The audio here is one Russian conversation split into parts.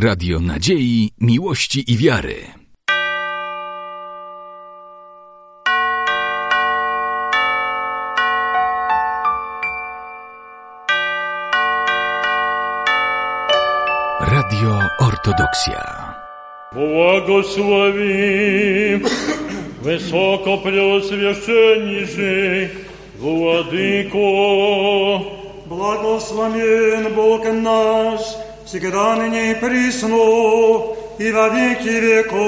Radio Nadziei, Miłości i Wiary. Radio Ortodoksja. Błogosławi wysoko preoswieszczeniszy Władyko. Błogosławien Bóg nasz, всегда ныне и присно, и во веки веков.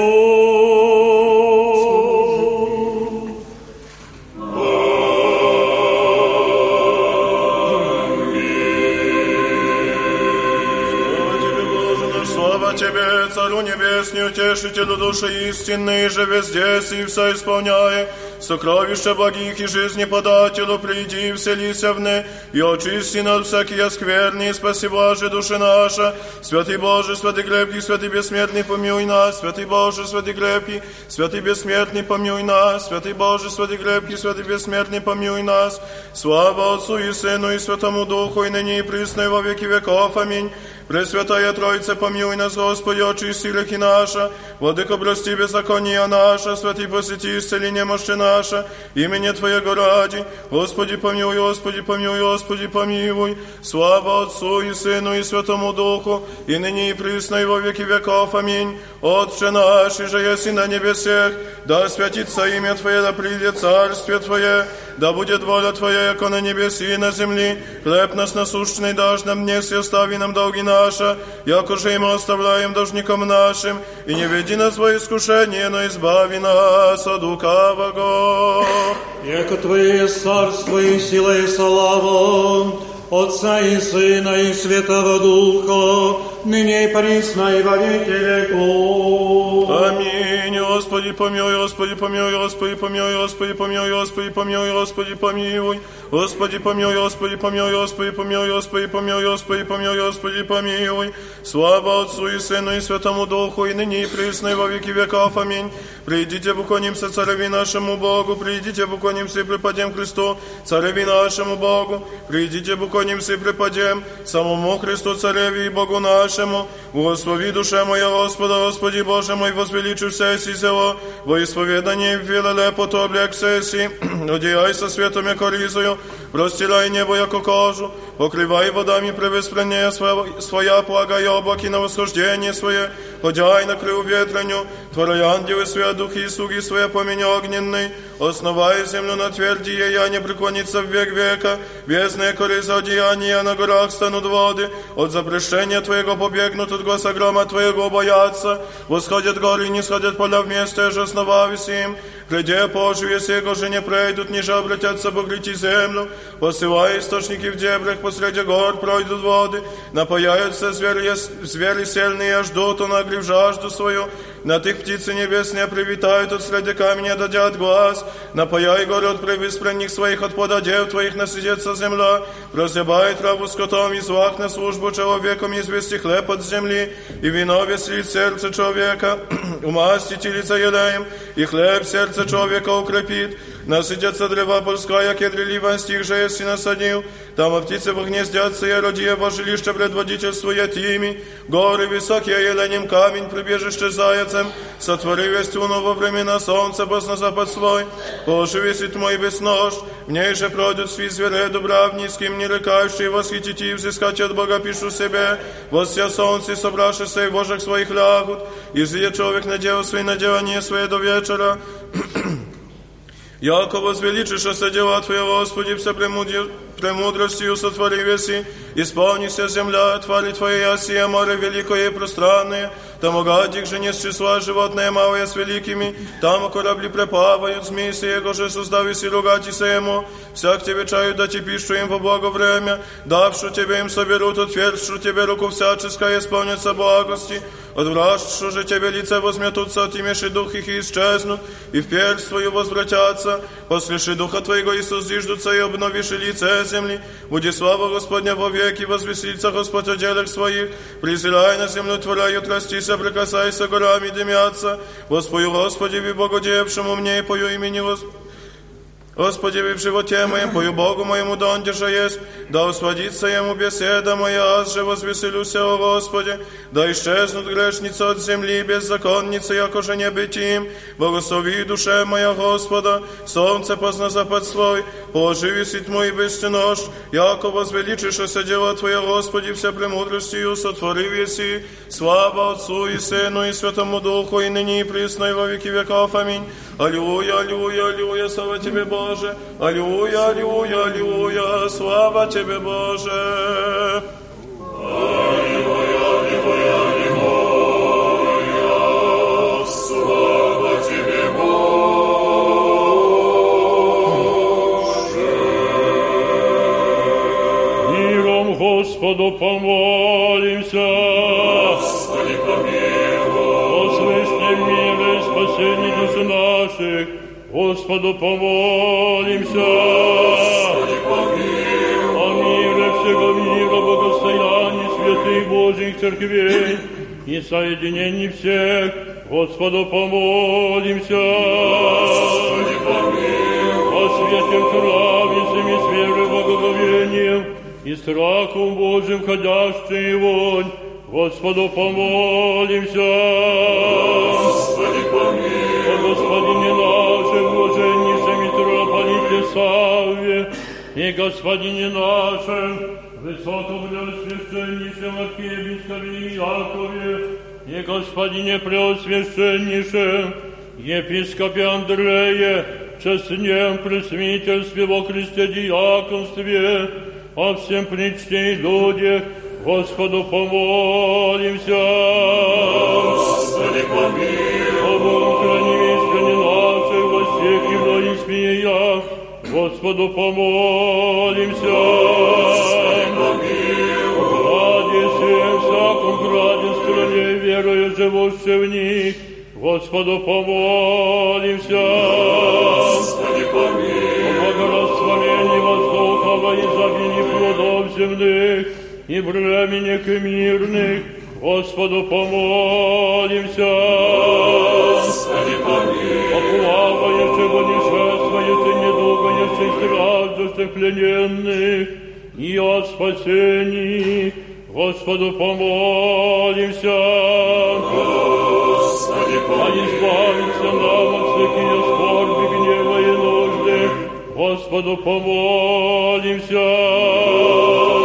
Тебе, Боже наш, слава тебе, Царю Небесный, Утешителю души истинной, же везде и все исполняя, сокровища благих и жизни подателю, приди и вселися вне, и очисти над всякие скверни, спаси Боже души наша, святый Боже, святый крепкий, святый бессмертный, помилуй нас, святый Боже, святый крепкий, святый бессмертный, помилуй нас, святый Боже, святый крепкий, святый бессмертный, помилуй нас, слава Отцу и Сыну и Святому Духу, и ныне и присно, и во веки веков, аминь. Пресвятая Троица, помилуй нас, Господи, очисти грехи наши, Владыко, прости беззакония наша, Святый, посети исцеление мощи наша, имени Твоего ради, Господи, помилуй, Господи, помилуй, Господи, помилуй, слава Отцу и Сыну и Святому Духу, и ныне и присно, и во веки веков, аминь. Отче наш, и же еси на небесех, да святится имя Твое, да придет царствие Твое, да будет воля Твоя, яко на небеси и на земли. Хлеб наш насущный дашь нам днес, и остави нам долги наши, яко же и мы оставляем должникам нашим. И не веди нас во искушение, но избави нас от лукавого. Яко Твое царство и сила и слава, Отца и Сына и Святого Духа, ныне и присно и во веки веков. Аминь. Господи, помилуй, Господи, помилуй, Господи, помилуй, Господи, помилуй, Господи, помилуй, Господи, помилуй. Господи, помилуй, Господи, помилуй, Господи, помилуй, Господи, помилуй, Господи, помилуй, Господи, помилуй. Слава Отцу и Сыну и Святому Духу, и ныне и присно и во веки веков. Аминь. Придите, поклонимся Цареви нашему Богу, придите, поклонимся и преподем Христу, Цареви нашему Богу. Придите, поклонимся и преподем самому Христу, Цареви и Богу нашему. Благослови душа моя Господа, Господи Боже мой, возвеличу все си село, во исповедании ввела лепоту облегся си, одеяйся светом яко ризою, простирай небо яко кожу, покрывай водами превоспрения своя, своя плагай облаки на восхождение свое, ходяй на крылу ветреню, творой ангелы своя, духи и слуги своя помени огненный, основая землю на тверди, я не преклонится в век века, бездны кориза одеяния на горах станут воды, от запрещения Твоего побегнут, от гласа грома Твоего боятся, восходят горы, не сходят поля вместе, же основавись им, Гляде, поживе сего же не пройдут, ниже обратятся покрыть землю, посылая источники в дебрях, посреди гор пройдут воды, напаяются звери, звери сельные, ждут, он огрев жажду свою, на tych птицы небесные привитают от среди камня дадят глаз, напаяй горы от превиспренних своих от пододев твоих насидится земля, прозябай траву скотом и злак на службу человеком извести хлеб от земли, и вино веселит сердце человека, умастите лица елеем, и хлеб сердце человека укрепит, насидятся древа польская, кедрелива стих же если насадил, там а птицы погнездятся, и родие во жилище предводительствует ими, горы высокие, еленем камень, прибежище заяцем, сотвори вестюну во времена солнца, бос на запад свой, положи весит мой без нож, в ней же пройдут свит зверей дубрав, низким не рекающий, восхитить и взыскать от Бога пишу себе, вося солнце, собравшися и вожах своих лягут, и зле человек надел свои наделания свои до вечера, Яко возвеличишься дела Твоя, Господи, все премудр- премудростью сотвори веси, исполнися земля, твари Твоя, сия море великое и пространное, там огадик же не с числа животные малые с великими, там корабли преплавают, змеи сего же создави си ругатися ему, всяк тебе чаю да ти пишу им во благо время, давшу тебе им соберут, отвершу тебе руку всяческая, исполнится благости, Отвращу же тебе лице возметутся, отимеши дух их и исчезнут, и в персть твою возвратятся. Послеши духа твоего и созиждутся, и обновишь лице земли. Буди слава Господня во веки, возвеселится Господь о делах своих. Призирай на землю творяют, растися, прикасайся горами, дымятся. Воспою Господи, ви Богодевшему мне, и пою имени Господь. Господи, в животе моем, пою Богу моему, да Он держа есть, да усводится Ему беседа моя, аз же возвеселюся, о Господи, да исчезнут грешницы от земли, беззаконницы, яко же не быть им, благослови душе моя Господа, солнце позна запад свой, положи висит мой бестенож, яко возвеличишься дело Твое, Господи, вся премудростью сотвори веси, слава Отцу и Сыну и Святому Духу, и ныне и присно, и во веки веков. Аминь. Аллилуйя, аллилуйя, аллилуйя, слава Тебе, Боже. Аллилуйя, аллилуйя, аллилуйя, слава Тебе, Боже. Миром Господу помолимся. Господи, помилуй. О священном мире и спасении душ наших, Господу помолимся. Господи, помилуй. О мире всего мира, благостоянии святых Божьих церквей и соединении всех, Господу помолимся. Господи, помилуй. О святем храме, всеми с верой, благоговением и страхом Божьим ходящий вонь, Господу помолимся. Господи, помилуй. Митрополите Савве, и Господине нашем, высокопреосвященнейшем архиепископе Якове, и Господине преосвященнейшем, епископе Андрее, честнем пресвительстве во Христе диаконстве, о всем причте и людях, Господу помолимся. Господи, помилуй. Господу помолимся. Господи, помилуй. Ради всем всяком граде стране верою живущей в них, Господу помолимся. Господи, помилуй. О благорасславении воздуха во изобилии плодов земных и временек мирных, Господу помолимся. Господи, помилуй. Оплавающего не шествуете, не дугающих страждущих плененных, и о спасении, Господу помолимся. Господи, помилуй. избавиться нам от всякие скорби, гнева и нужды, Господу помолимся.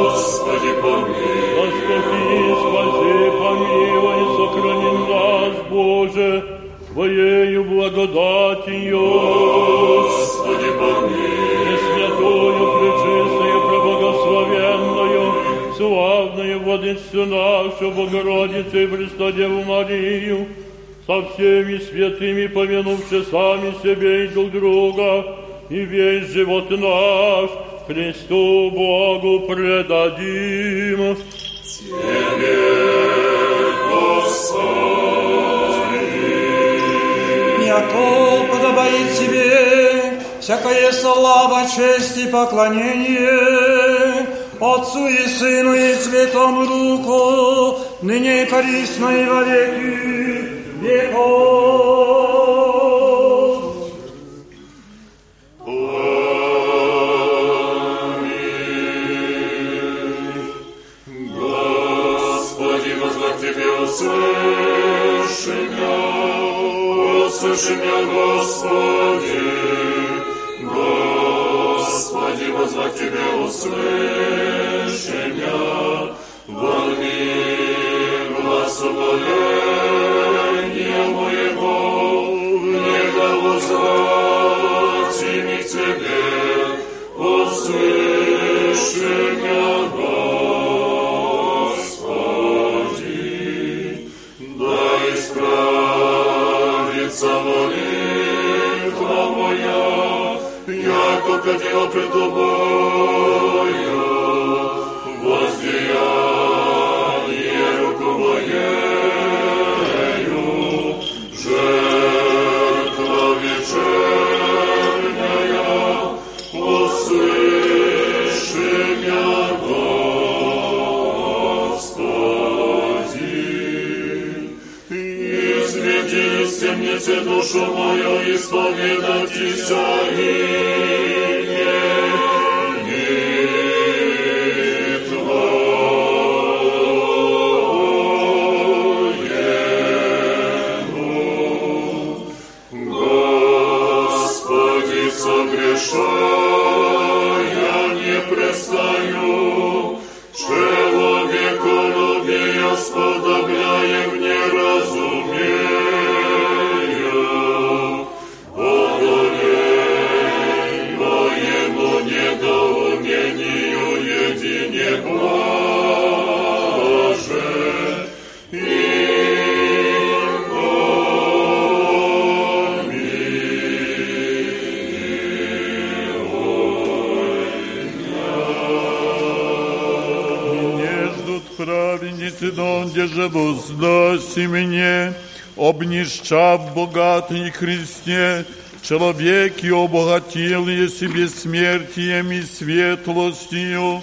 Господи, помилуй. Господи, спаси, помилуй, сохрани нас, Боже, Твоею благодатью. Господи, помилуй. И святую, пречистую, преблагословенную, славную Владычцу нашу, Богородицу и Престодеву Марию, со всеми святыми, помянувши сами себе и друг друга, и весь живот наш Христу Богу предадим. Яко подобает тебе всякая слава, честь и поклонение Отцу и Сыну и Святому Духу, ныне и присно и во веки веков. Услыши меня, Господи. Господи, возлог Тебе услыши меня, вон мир глаз умоления моего, не возвратими к Тебе, услыши яко кадила пред Тобою, воздеяние руку моею, жертва вечерняя, услыши меня, Господи, изведи всемнице душу мою исповедатися Господи, праведницы, донде же воздаси мне, обнищав богатый Христе, человек и обогатил себе смертием и светлостью,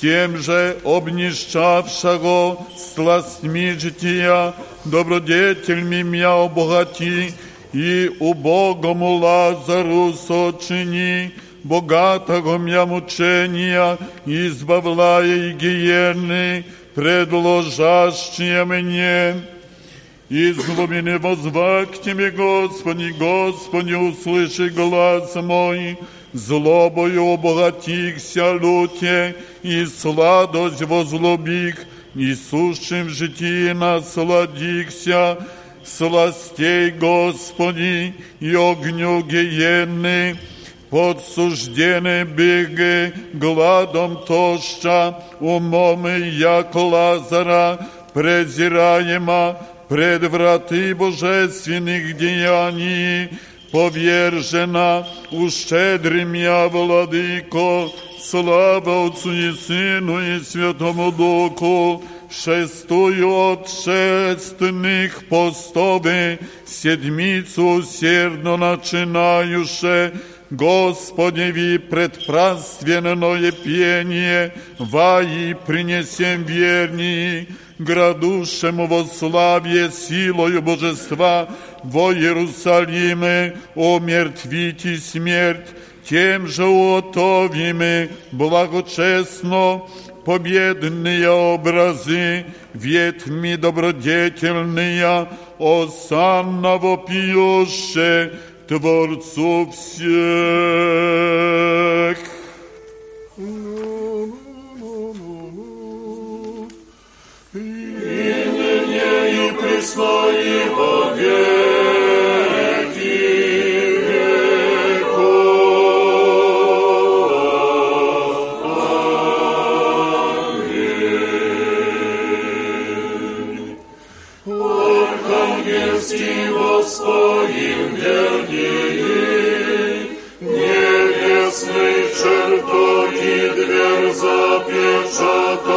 тем же обнищавшего сластьми жития, добродетельми меня обогати, и убогому Лазару сочини, богатого мя мучения, избавляя и гиены, предложащие мне. Из глубины возва к Тебе, Господи, Господи, услыши глаз мой, злобою обогатихся люте, и сладость возлюбих, и сущим житии насладихся, сластей, Господи, и огню гиенны, подсуждены беги, гладом тоща, умом як Лазара, презираема, пред враты божественных деяний, повержена, ущедрим я, владыко, слава Отцу и Сыну и Святому Духу, шестую от шестных постовы, седмицу усердно начинаюше, Господеви предпраственное пение, ваи принесем верни, градушему во славе силою божества во Иерусалиме, омертвите смерть, тем же утовиме благочестно победные образы, ветвми добродетельные, осанна вопиюще, Творцу всех. и пресно и во веки чертоги дверь запечатан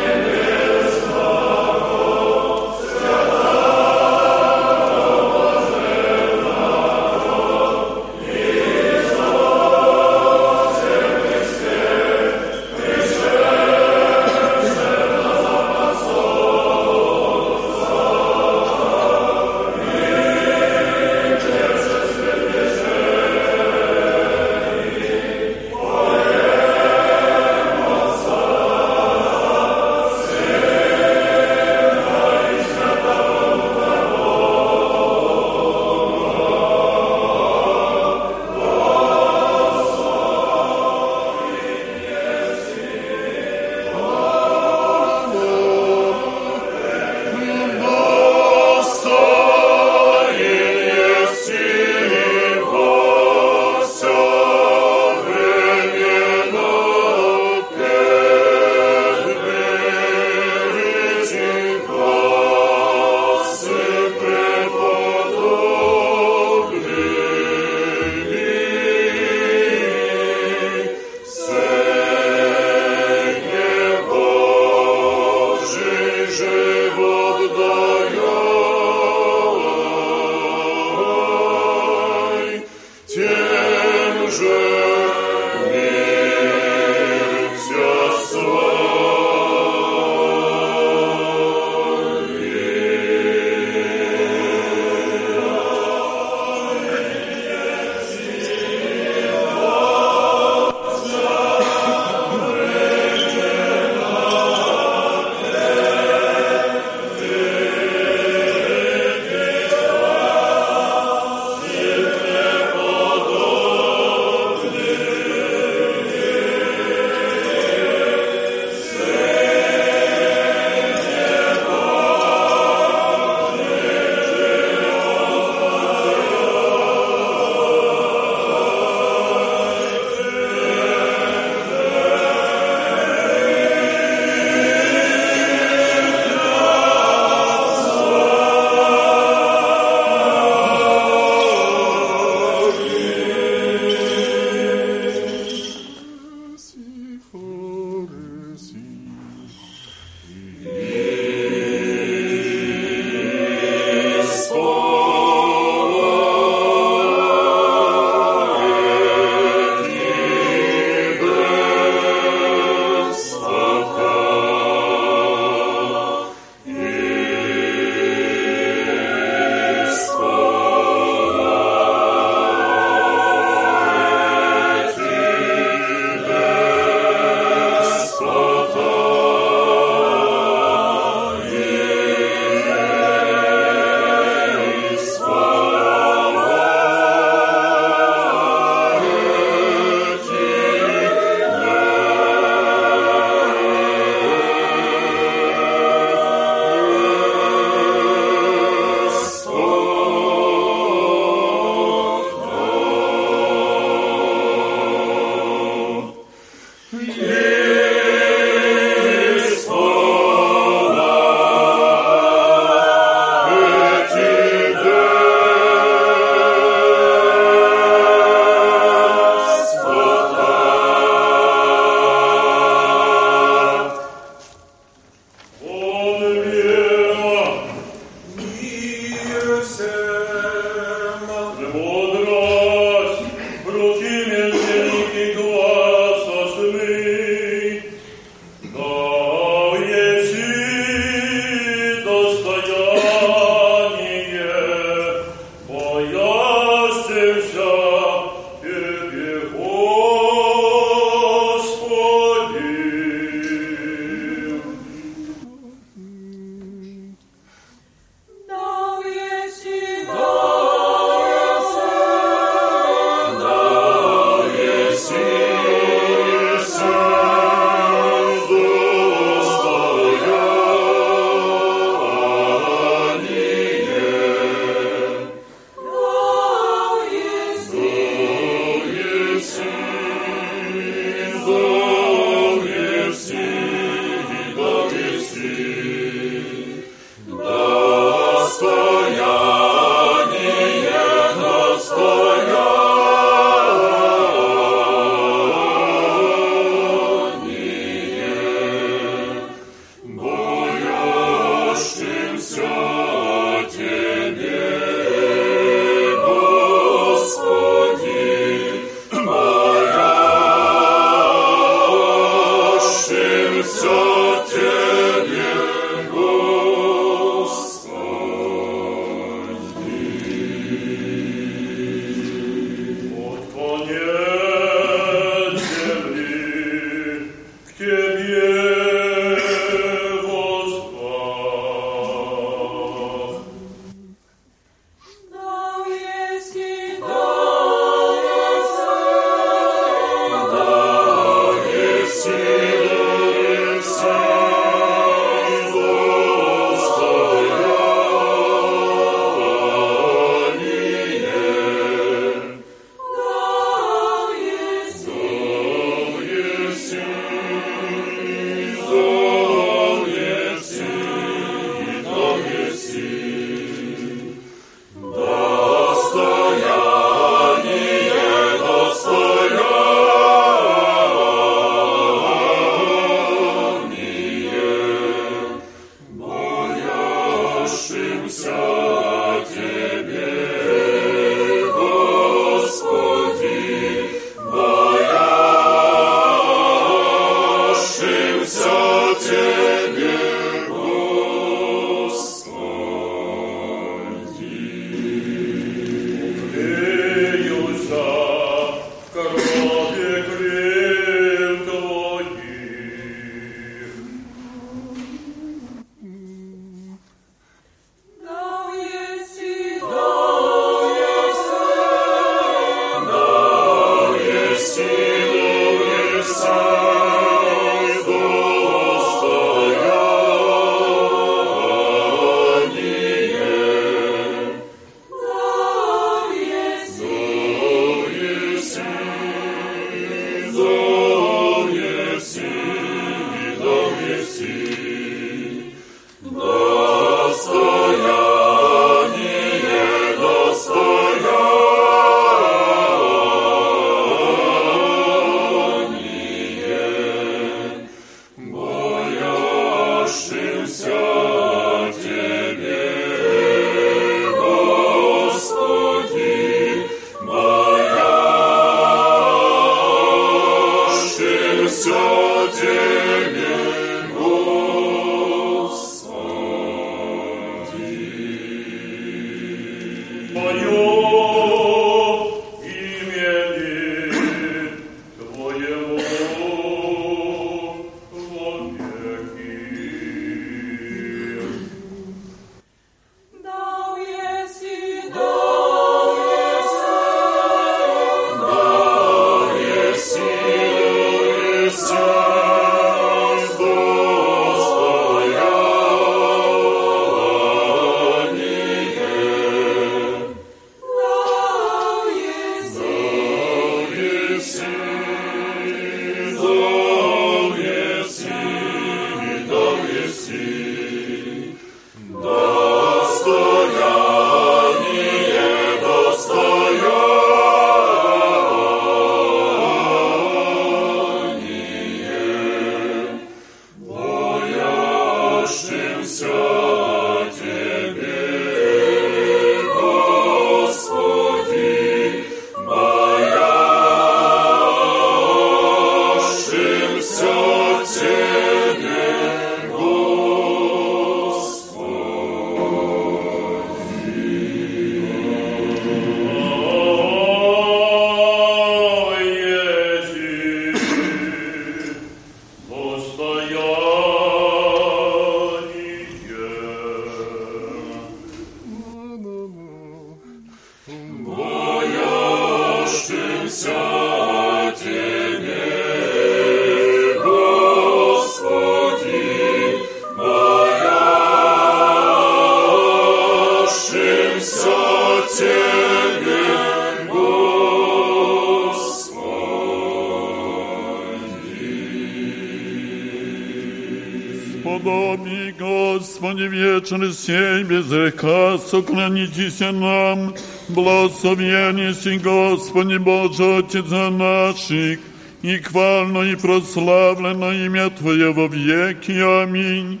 подобий, Господи, вечер сей без греха сохранитеся нам, благословение си, Господи, Боже, Отец наших, и хвально и прославлено имя Твое во веки. Аминь.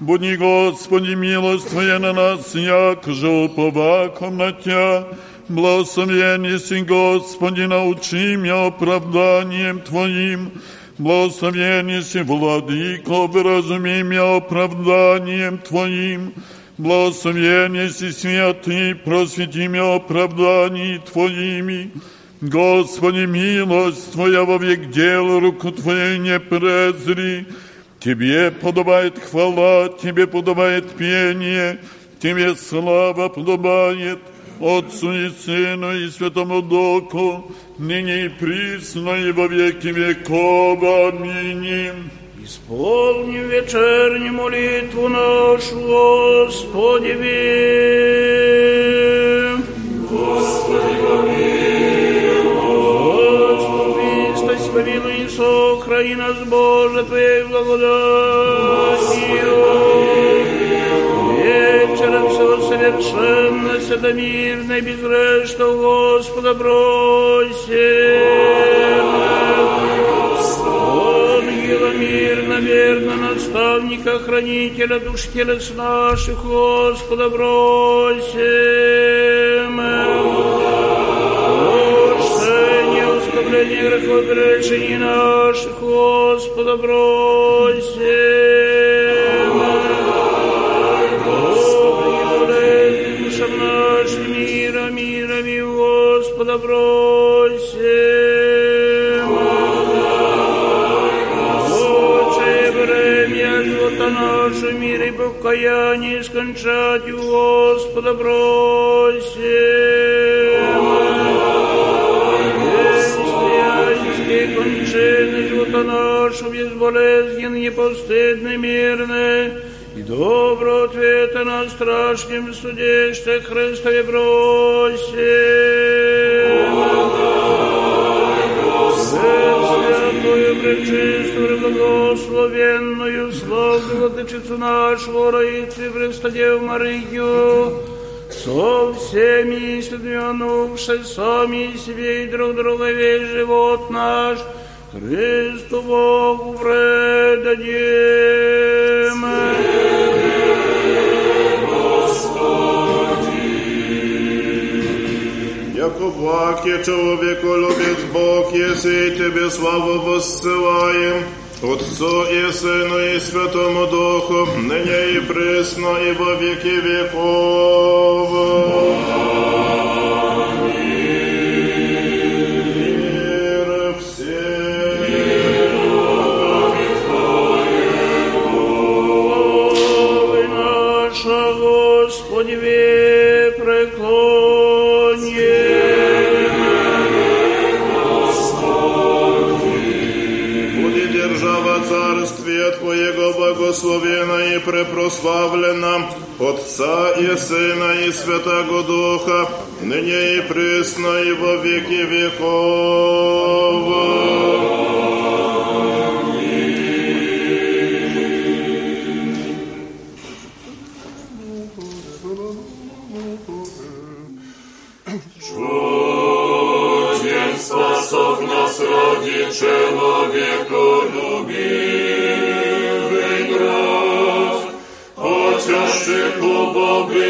Буди, Господи, милость Твоя на нас, як же уповаком на Тя. Благословение си, Господи, научи меня оправданием Твоим. Благословение си, Владыко, выразуми меня оправданием Твоим. Благословение си, святый, просвети меня оправданием Твоими. Господи, милость Твоя во век дел, руку Твою не презри. Тебе подобает хвала, Тебе подобает пение, Тебе слава подобает Отцу и Сыну и Святому Духу, ныне и присно и во веки веков. Аминь. Исполним вечернюю молитву нашу, Господи, вим. Господи, помилуй. Господи, помилуй, сохрани нас, Боже, Твоей благодатью. Вечером всего совершенно, святомирно и безгрешно у Господа бросим. Ангела мирно, верно, наставника, хранителя душ телес наших, Господа бросим. Оставление грехов, грешений наших, Господа бросим. Господа бросим. Отче, время живота нашего мира и покаяние скончать у Господа. Христианские кончины живота нашего безболезнен, непостыдный, мирный, и добро ответа на страшном суде, что Христове бросим. Святую, пречистую, благословенную, славную Владычицу нашу, Раицу и Престодеву Марию, со всеми соединувшись сами себе и друг друга весь живот наш, Христу Богу предадим. Яко благ человеколюбец Бог, если Тебе славу воссылаем, Отцу и Сыну и Святому Духу, ныне и пресно и во веки веков. Мир благословена и препрославлена, Отца и Сына и Святого Духа, ныне и пресно и во веки веков.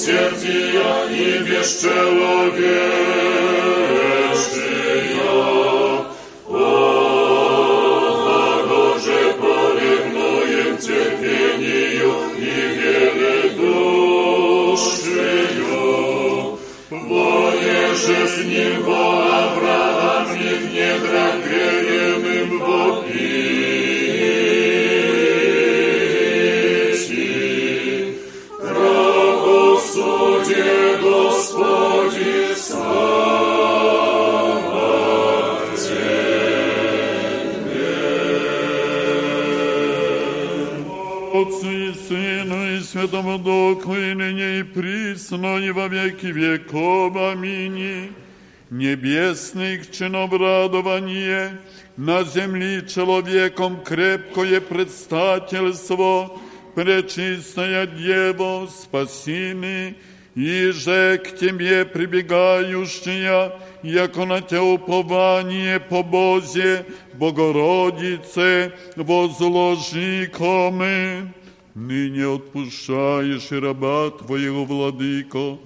милосердия и бесчеловечия. О благоже поревнуем терпению и великодушию, Воеже с ним во Авраам и в недрах гребенным Бог Сыну и Святому Духу, и ныне и присно, и во веки веков. Аминь. Небесных чинов радование, на земли человеком крепкое предстательство, Пречистая Дева, спасины, и же к Тебе прибегающая, яко на Те упование по Бозе, Богородице, возложи коме. Ныне отпущаешь и раба Твоего, Владыко,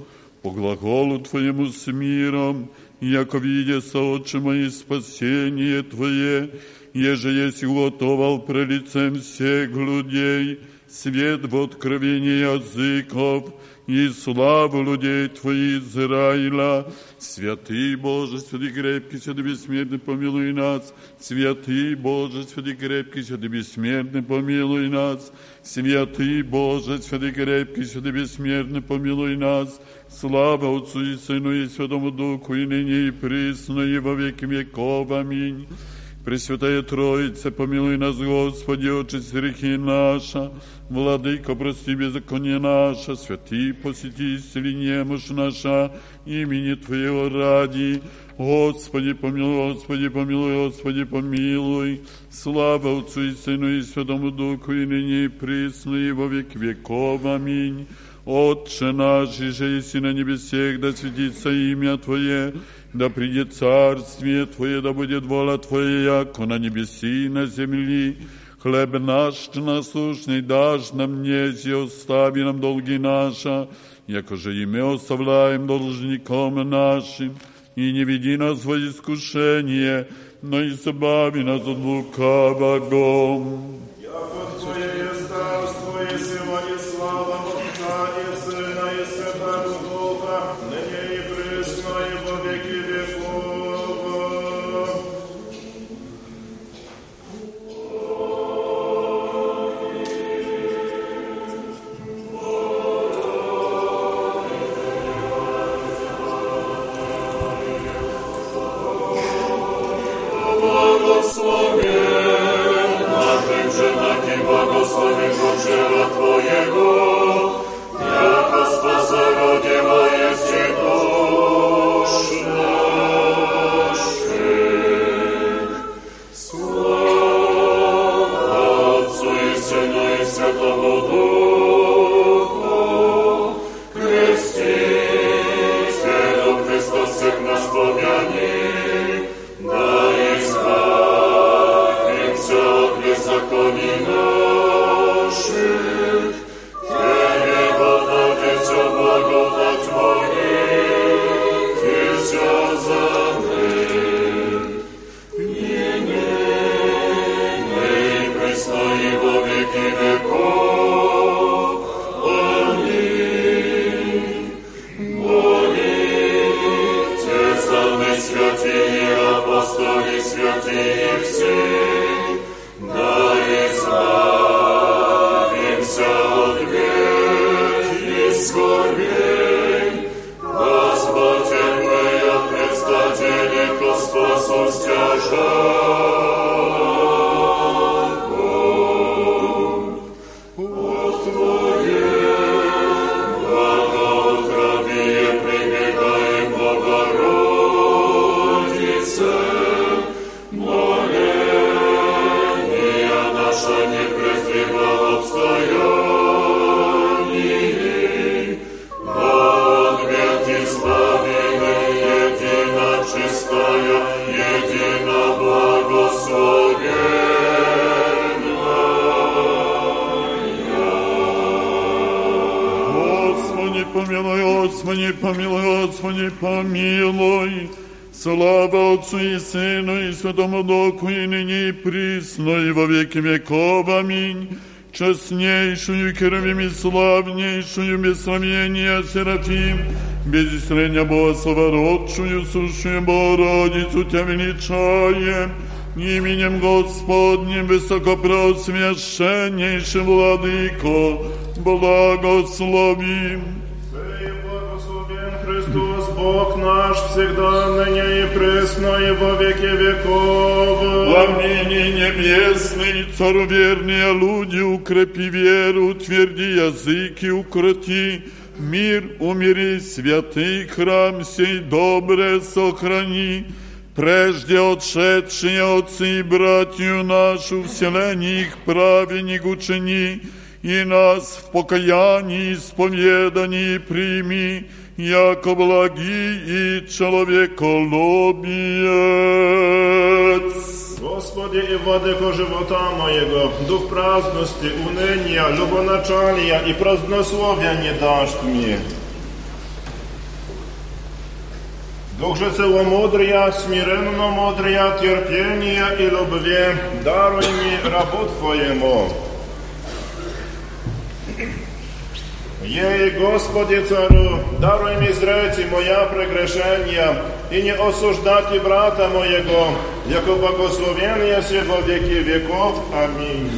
по глаголу Твоему с миром, яко видя очи мои спасение Твое, еже есть уготовал при лицем всех людей, свет в откровении языков и славу людей Твоих Израиля. Святый Боже, святый крепкий, святый бессмертный, помилуй нас. Святый Боже, святый крепкий, святый бессмертный, помилуй нас. Святый Боже, святый крепкий, святый бессмертный, помилуй нас. Слава Отцу и Сыну и Святому Духу, и ныне и присно, и во веки веков. Аминь. Пресвятая Троица, помилуй нас, Господи, очисти грехи наша, Владыко, прости беззаконие наше, святи, посети, исцели немощь наша, имени Твоего ради. Господи, помилуй, Господи, помилуй, Господи, помилуй. Слава Отцу и Сыну и Святому Духу, и ныне и присно, и во век веков. Аминь. Отче наш, и же еси на небесех, да светится имя Твое, да придет царствие Твое, да будет воля Твоя, яко на небеси и на земли. Хлеб наш насущный дашь нам днесь, и остави нам долги наши, яко же и мы оставляем должником нашим, и не веди нас во искушение, но избави нас от лукавого. Честнейшую, керовим и славнейшую, без сравнения, Серафим, без исцеления Бога словородшую, сущую Богородицу Тебя величаем, именем Господним высокопросвященнейшим Владыко, благословим. Христос, Бог наш, всегда, ныне и пресно, и во веки веков. Аминь. Небесный, верные люди, укрепи веру, тверди языки, укроти, мир умири, святый храм сей добре сохрани, прежде отшедшие отцы и братью нашу, вселенник их праведник учени, и нас в покаянии исповедании прими, яко благий и человеколюбец. Господи и Владыко живота моего, дух праздности, уныния, любоначалия и празднословия не дашь мне. Дух же целомудрия, смиренно мудрия, терпения и любви, даруй мне рабу Твоему. Ей, Господи цару, даруй ми зрети моя прегрешения и не осуждать и брата моего, яко благословение се во веки веков. Аминь.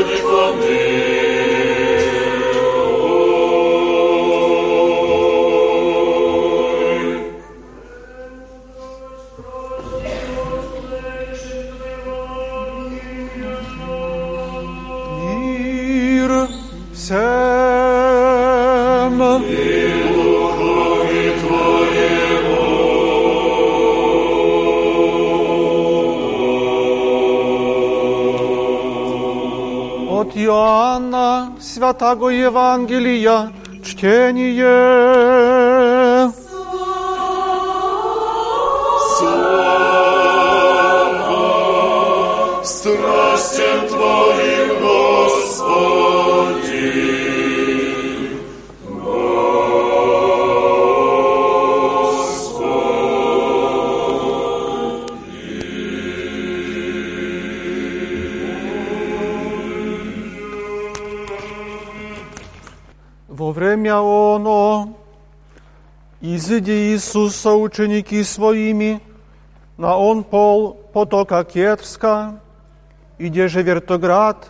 Помилуй, Господи, помилуй. Иоанна Святаго Евангелия изыди Иисус со ученики своими, на он пол потока Кетрска, иде же вертоград,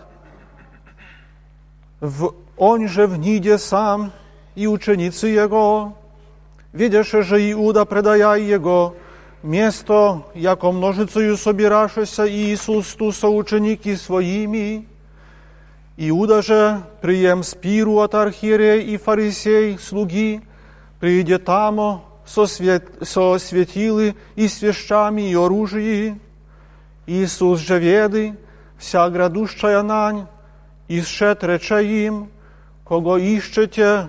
в он же в ниде сам и ученицы его, видяше же Иуда предая его, место, яко множицею собирашеся Иисус ту со ученики своими, Иуда же, прием спиру от архиерей и фарисей, слуги, прииде тамо со, свет, со светилы и свещами и оружии. Иисус же веди, вся градущая нань, и сшед рече им, кого ищете,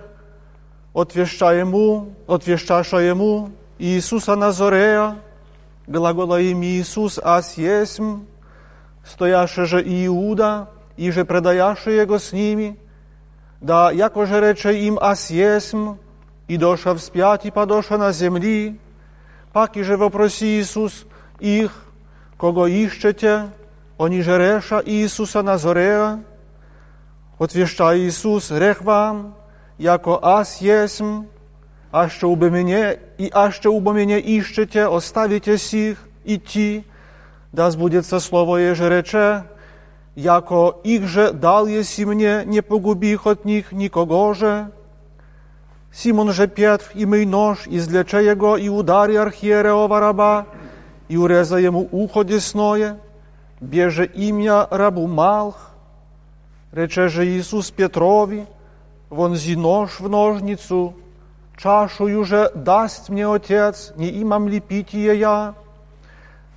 отвеща ему, отвещаша ему, Иисуса Назорея, глагола им Иисус, аз есмь, стояше же Иуда, и же предаяше его с ними, да яко же рече им аз есмь, и доша вспять и подоша на земли, пак и же вопроси Иисус их, кого ищете, они же реша Иисуса Назорея, отвеща Иисус, рех вам, яко аз есмь, а що убо мене, и а що убо мене ищете, оставите сих идти, да сбудется слово еже рече, яко их же дал еси мне, не погубих от них никого же. Симон же Петр, имей нож, излече его и удари архиереова раба, и уреза ему ухо десное, беже имя рабу Малх. Рече же Иисус Петрови, вонзи нож в ножницу, чашую же даст мне Отец, не имам ли питие я?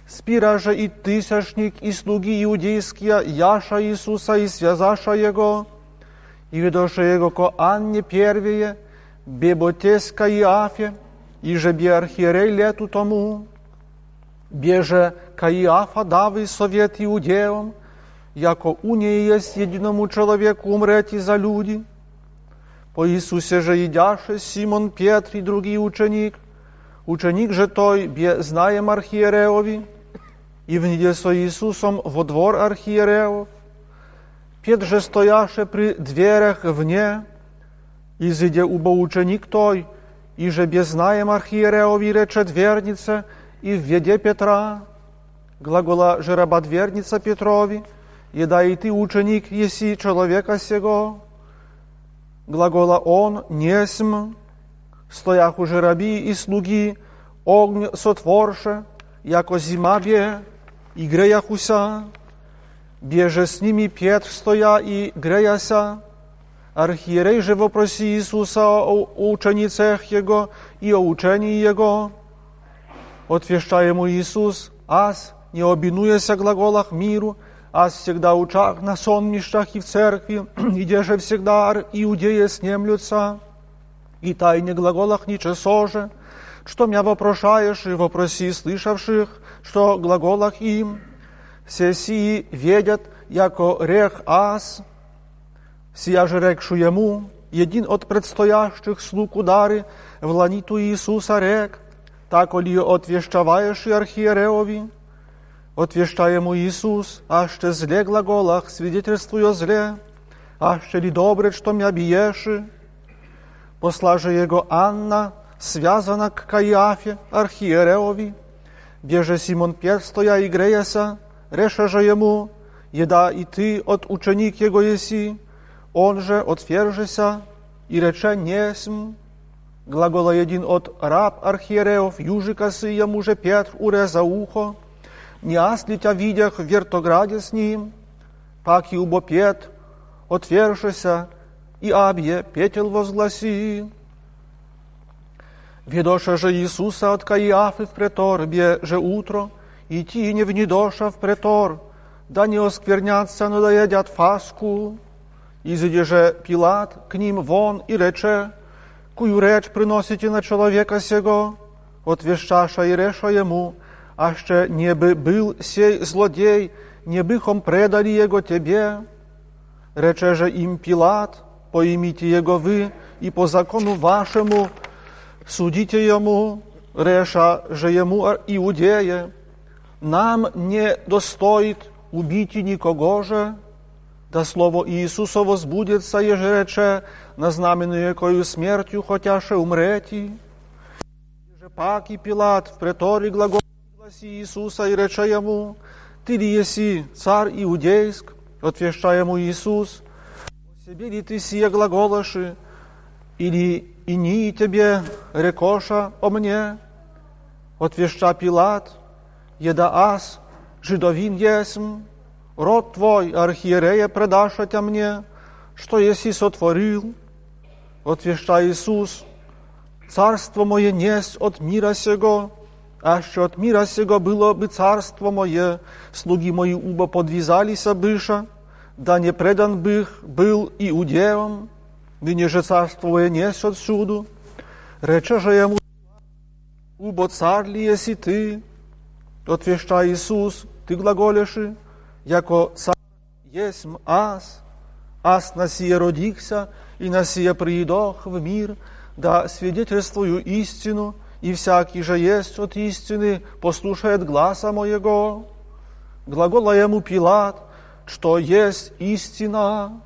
Спира же и тысячник, и слуги иудейские, яша Иисуса и связаша Его, и ведоша Его ко Анне первее, беботеска и и же архиерей лету тому, беже Каиафа дави совет иудеям, яко у ней есть единому человеку умрети за люди. По Иисусе же идяше Симон Петр и другий ученик, ученик же той бе знаем архиереови, и вниде со Иисусом во двор архиереев. Петр же стояше при дверях вне, изыде убо ученик той, и же без знаем архиереови рече двернице, и введе Петра, глагола же раба дверница Петрови, и да и ты, ученик, еси человека сего. Глагола он, несм, стоях уже раби и слуги, огонь сотворше, яко зима бе, и греяхуся, беже с ними Петр стоя и греяся, Архиерей же вопроси Иисуса о ученицах Его и о учении Его. Отвеща ему Иисус, аз, не обинуяся глаголах миру, аз всегда учах на сонмищах и в церкви, где же всегда иудеи снемлются, и тайне глаголах ничего же, что меня вопрошаешь, и вопроси слышавших, что глаголах им, все сии ведят, яко рех аз, сия же рекшу ему, един от предстоящих слуг удары, в ланиту Иисуса рек, так ли отвещаваешь и архиереови, отвеща ему Иисус, а ще зле глаголах, свидетельствую зле, а ще ли добре, что меня биеши, посла же его Анна, связана к Каиафе, архиереови, где же Симон Петр стоя и греяся, реша же ему, еда и ты от ученик его еси, он же отвержеся и рече несм, глагола един от раб архиереов, южика си ему же Петр уреза ухо, не аз ли тя видях в вертограде с ним, пак и убо Петр, отвержеся, и абье петел возгласи. Ведоша же Иисуса от Каиафы в претор, бе же утро, и ти не внедоша в претор, да не осквернятся, но едят фаску. Изыди же Пилат к ним вон и рече, кую реч приносите на человека сего, отвещаша и реша ему, а ще не бы был сей злодей, не быхом предали его тебе. Рече же им Пилат, поимите его вы, и по закону вашему судите ему, реша же ему иудея, нам не достоит убить никого же, да слово Иисусово збудеться, еже рече, на знамену якою смертю хотяше умрети. Же пак и Пилат в преторі глагол гласи Иисуса и рече ему, ты ли еси царь иудейск, отвеща ему Иисус, о себе ли ты сие глаголоши, или ини тебе рекоша о мне, отвеща Пилат, еда аз, жидовин есм, род твой, архиерея, предаша тя мне, что еси сотворил, отвеща Иисус, царство мое несть от мира сего, а що от мира сего было бы царство мое, слуги мои уба подвязалися быша, да не предан бых был иудеям, ныне же царство мое несть отсюду, рече же ему, убо царь ли еси ты, отвеща Иисус, ты глаголеши, яко царь есмь аз, аз на сие родихся и на сие приидох в мир, да свидетельствую истину, и всякий же есть от истины, послушает гласа моего. Глагола ему Пилат, что есть истина.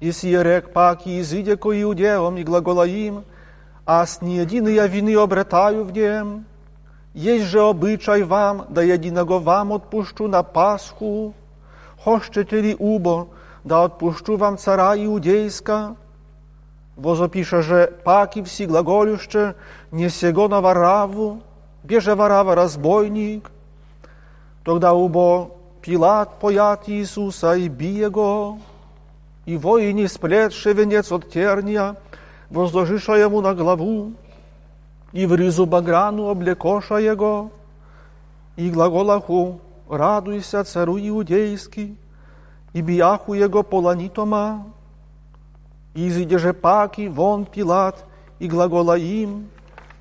И сие рек пак и изыде ко иудеям, и глагола им, аз не единые вины обретаю в нем. Есть же обычай вам, да единого вам отпущу на Пасху. Хочете ли убо, да отпущу вам цара иудейска? Возопише же паки всі глаголюще, не сего на вараву, беже варава разбойник. Тогда убо Пилат поят Иисуса и бие го, и воини сплетши венец от терния, возложиша ему на главу, и в ризу баграну облекоша его, и глаголаху радуйся цару иудейский, и бияху его поланитома, изыде же паки вон Пилат, и глагола им,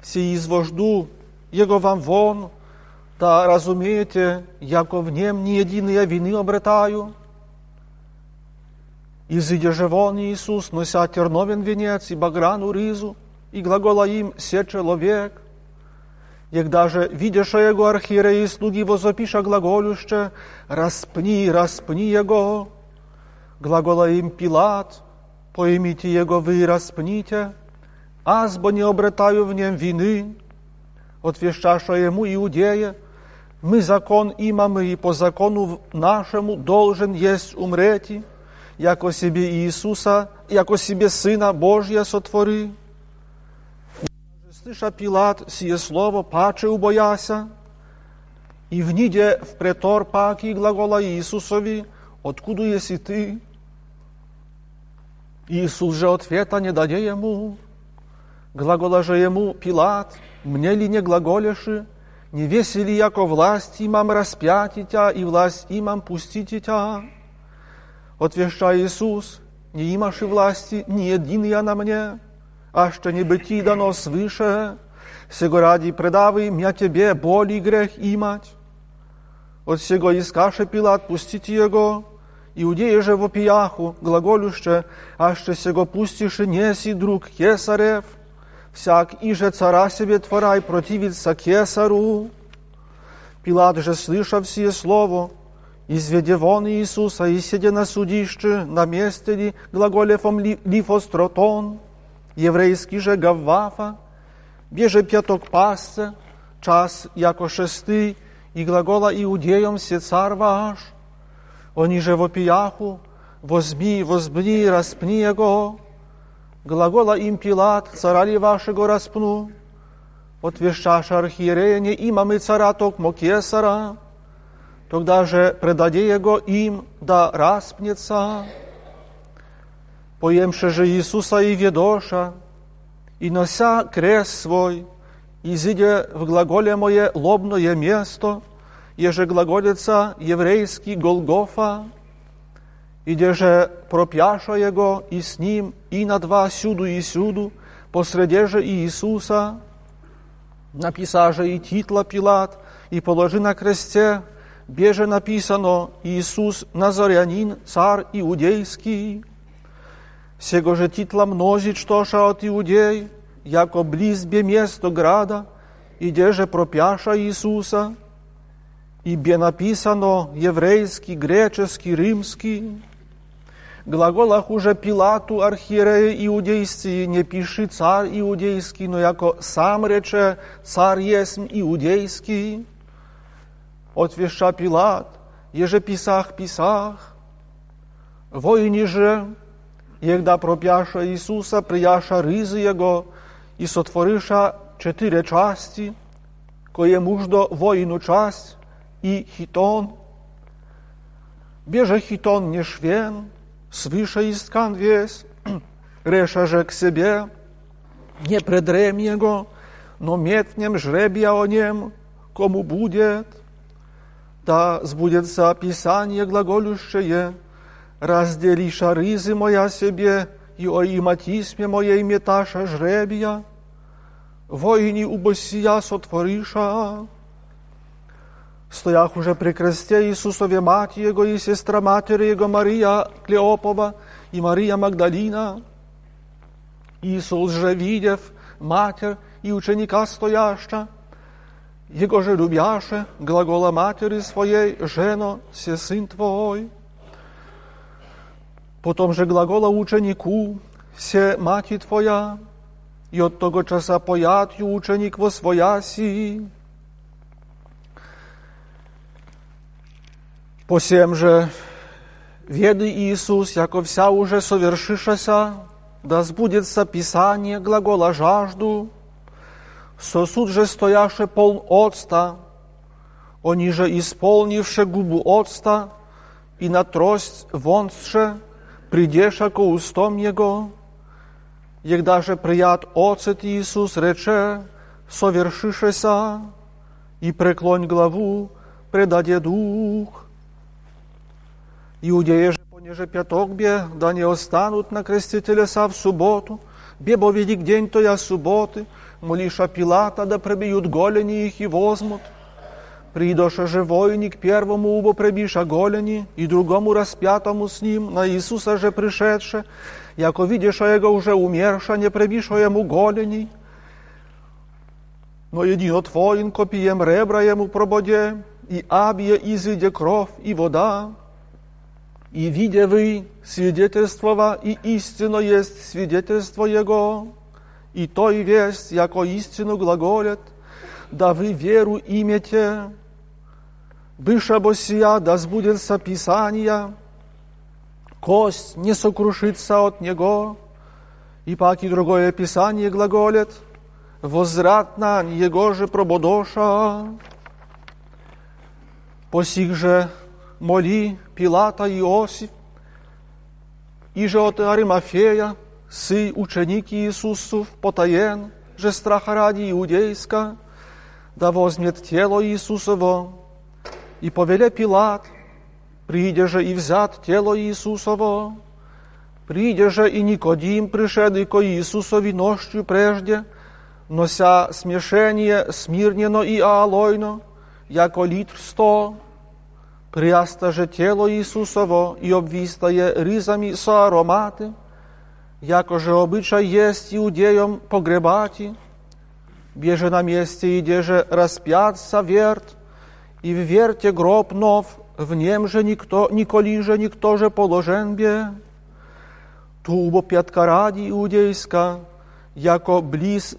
си извожду его вам вон, да разумеете, яко в нем ни единые вины обретаю. Изыде же вон Иисус, нося терновен венец и баграну ризу, и глагола им се человек, Егда же, видяша его архиереи слуги, возопиша глаголюще, распни, распни его. Глагола им Пилат, поймите его вы, распните, аз бо не обретаю в нем вины. Отвещаша ему иудея, мы закон имаме, и по закону нашему должен есть умрети, яко себе Иисуса, яко себе Сына Божия сотвори. Слыша Пилат сие слово, паче убояся, и вниде в претор паки глагола Иисусови, откуда еси ты? Иисус же ответа не даде ему. Глагола же ему Пилат, мне ли не глаголеши, не весели, яко власть имам распятить тя, и власть имам пустить тя. Отвеща Иисус, не имаши власти, ни един я на мне, а что не быти дано свыше, сего ради предавы мя тебе боли грех имать. От сего искаше Пилат пустить его, Иудеи же в опияху, глаголюще, аще сего пустише неси друг кесарев, всяк иже цара себе творай противится кесару. Пилат же, слышав сие слово, изведе вон Иисуса и сидя на судище, на месте ли глаголевом ли, лифостротон, еврейский же Гаввафа, беже пяток пасце, час яко шесты, и глагола иудеям се цар ваш, они же в опияху, возьми, возьми, распни его. Глагола им Пилат, цара ли вашего распну? Отвещаш архиерея, не имаме цара, токмо кесара. Тогда же предаде его им, да распнется. Поемше же Иисуса и ведоша, и нося крест свой, изидя в глаголе мое лобное место – еже глаголица еврейский Голгофа, иде же пропяша его и с ним, и на два сюду и сюду, посреде же Иисуса, написа же и титла Пилат, и положи на кресте, беже написано Иисус Назарянин, царь иудейский. Сего же титла мнозит, что ша от иудей, яко близбе место града, иде же пропяша Иисуса, ибо написано еврейский, греческий, римский. Глаголах уже Пилату, архиерея иудейский, не пиши царь иудейский, но яко сам рече царь есмь иудейский. Отвеща Пилат, еже писах писах. Воїні же, єгда проп'яша Ісуса, прияша ризи Його і сотвориша чотири часті, кое муждо воїну часть, и хитон. Беже хитон не швен, свыше искан весь, реша же к себе, не предрем его, но метнем жребия о нем, кому будет. Да сбудется Писание глаголющее, разделиша рызы моя себе, и о иматисме моей меташа жребия, воини убосия сотвориша, Стоях уже при кресте Исусове мать Его и сестра матери Его Мария Клеопова и Мария Магдалина. Иисус же, видев матерь и ученика стояща, Его же любяше, глагола матери своей, жено, се сын твой. Потом же глагола ученику, се мати твоя, и от того часа поятью ученик во свояси, Посем же веды Иисус, яко вся уже совершишася, да сбудется Писание глагола жажду, сосуд же стояше полн отста, они же исполнивше губу отста, и на трость вонше придеша ко устом Его, егда же прият оцет Иисус рече, совершишеся, и преклонь главу, предаде дух, Иудеи же, понеже пяток бе, да не останут на кресте телеса в субботу, бебо велик день тоя субботы, молиша Пилата, да пробьют голени их и возьмут. Придоша же войник первому убо пребиша голени, и другому распятому с ним, на Иисуса же пришедше, яко видиша его уже умерша, не пребиша ему голени, но единот воин копием ребра ему прободе, и абье изыде кровь и вода, и видя вы свидетельство, и истинно есть свидетельство Его, и то и весть, яко истину глаголет, да вы веру имете, выше босия, да сбудется Писание, кость не сокрушится от Него, и паки другое Писание глаголет, возвратно Его же прободоша, посих же моли Пилата Иосиф, iże od Arymafeja, sy uczeniki Jezusów potajen, że stracha ради иудейска, да возьмет тело Иисусово, и повеле Пилат, приде же и взят тело Иисусово, приде же и Никодим, пришедый ко Иисусови нощью прежде, нося смешение смирнено и аалойно, яко литр сто, приаста же тело Иисусово и обвистае ризами со ароматы, яко же обычай есть иудеям погребати, беже на месте иде же распятся верт, и в верте гроб нов, в нем же никто, николи же никто же положен бе. Тубо пятка ради иудейска, яко близ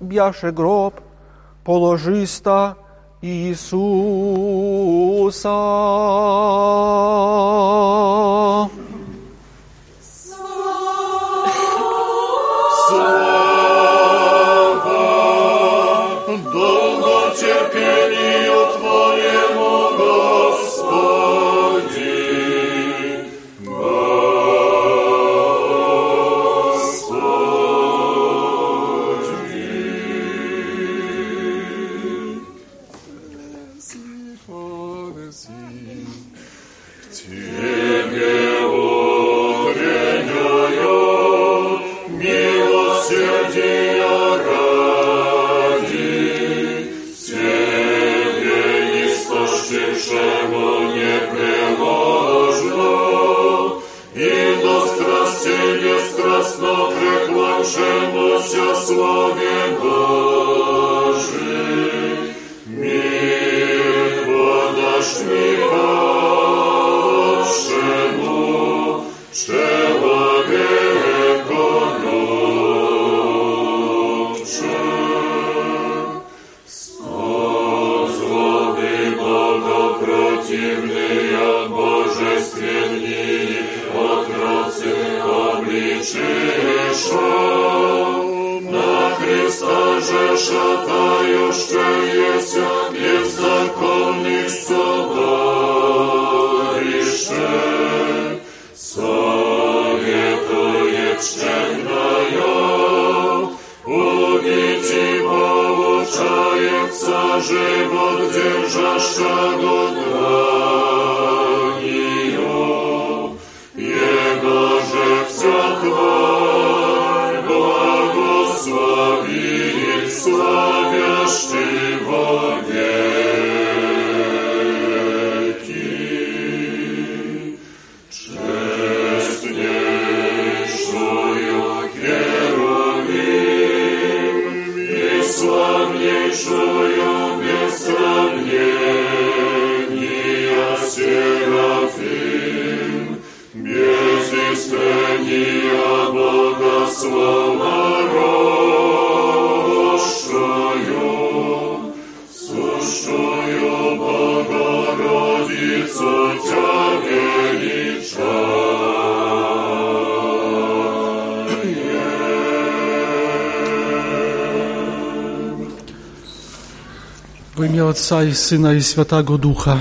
Ojca i Syna i Świętego Ducha.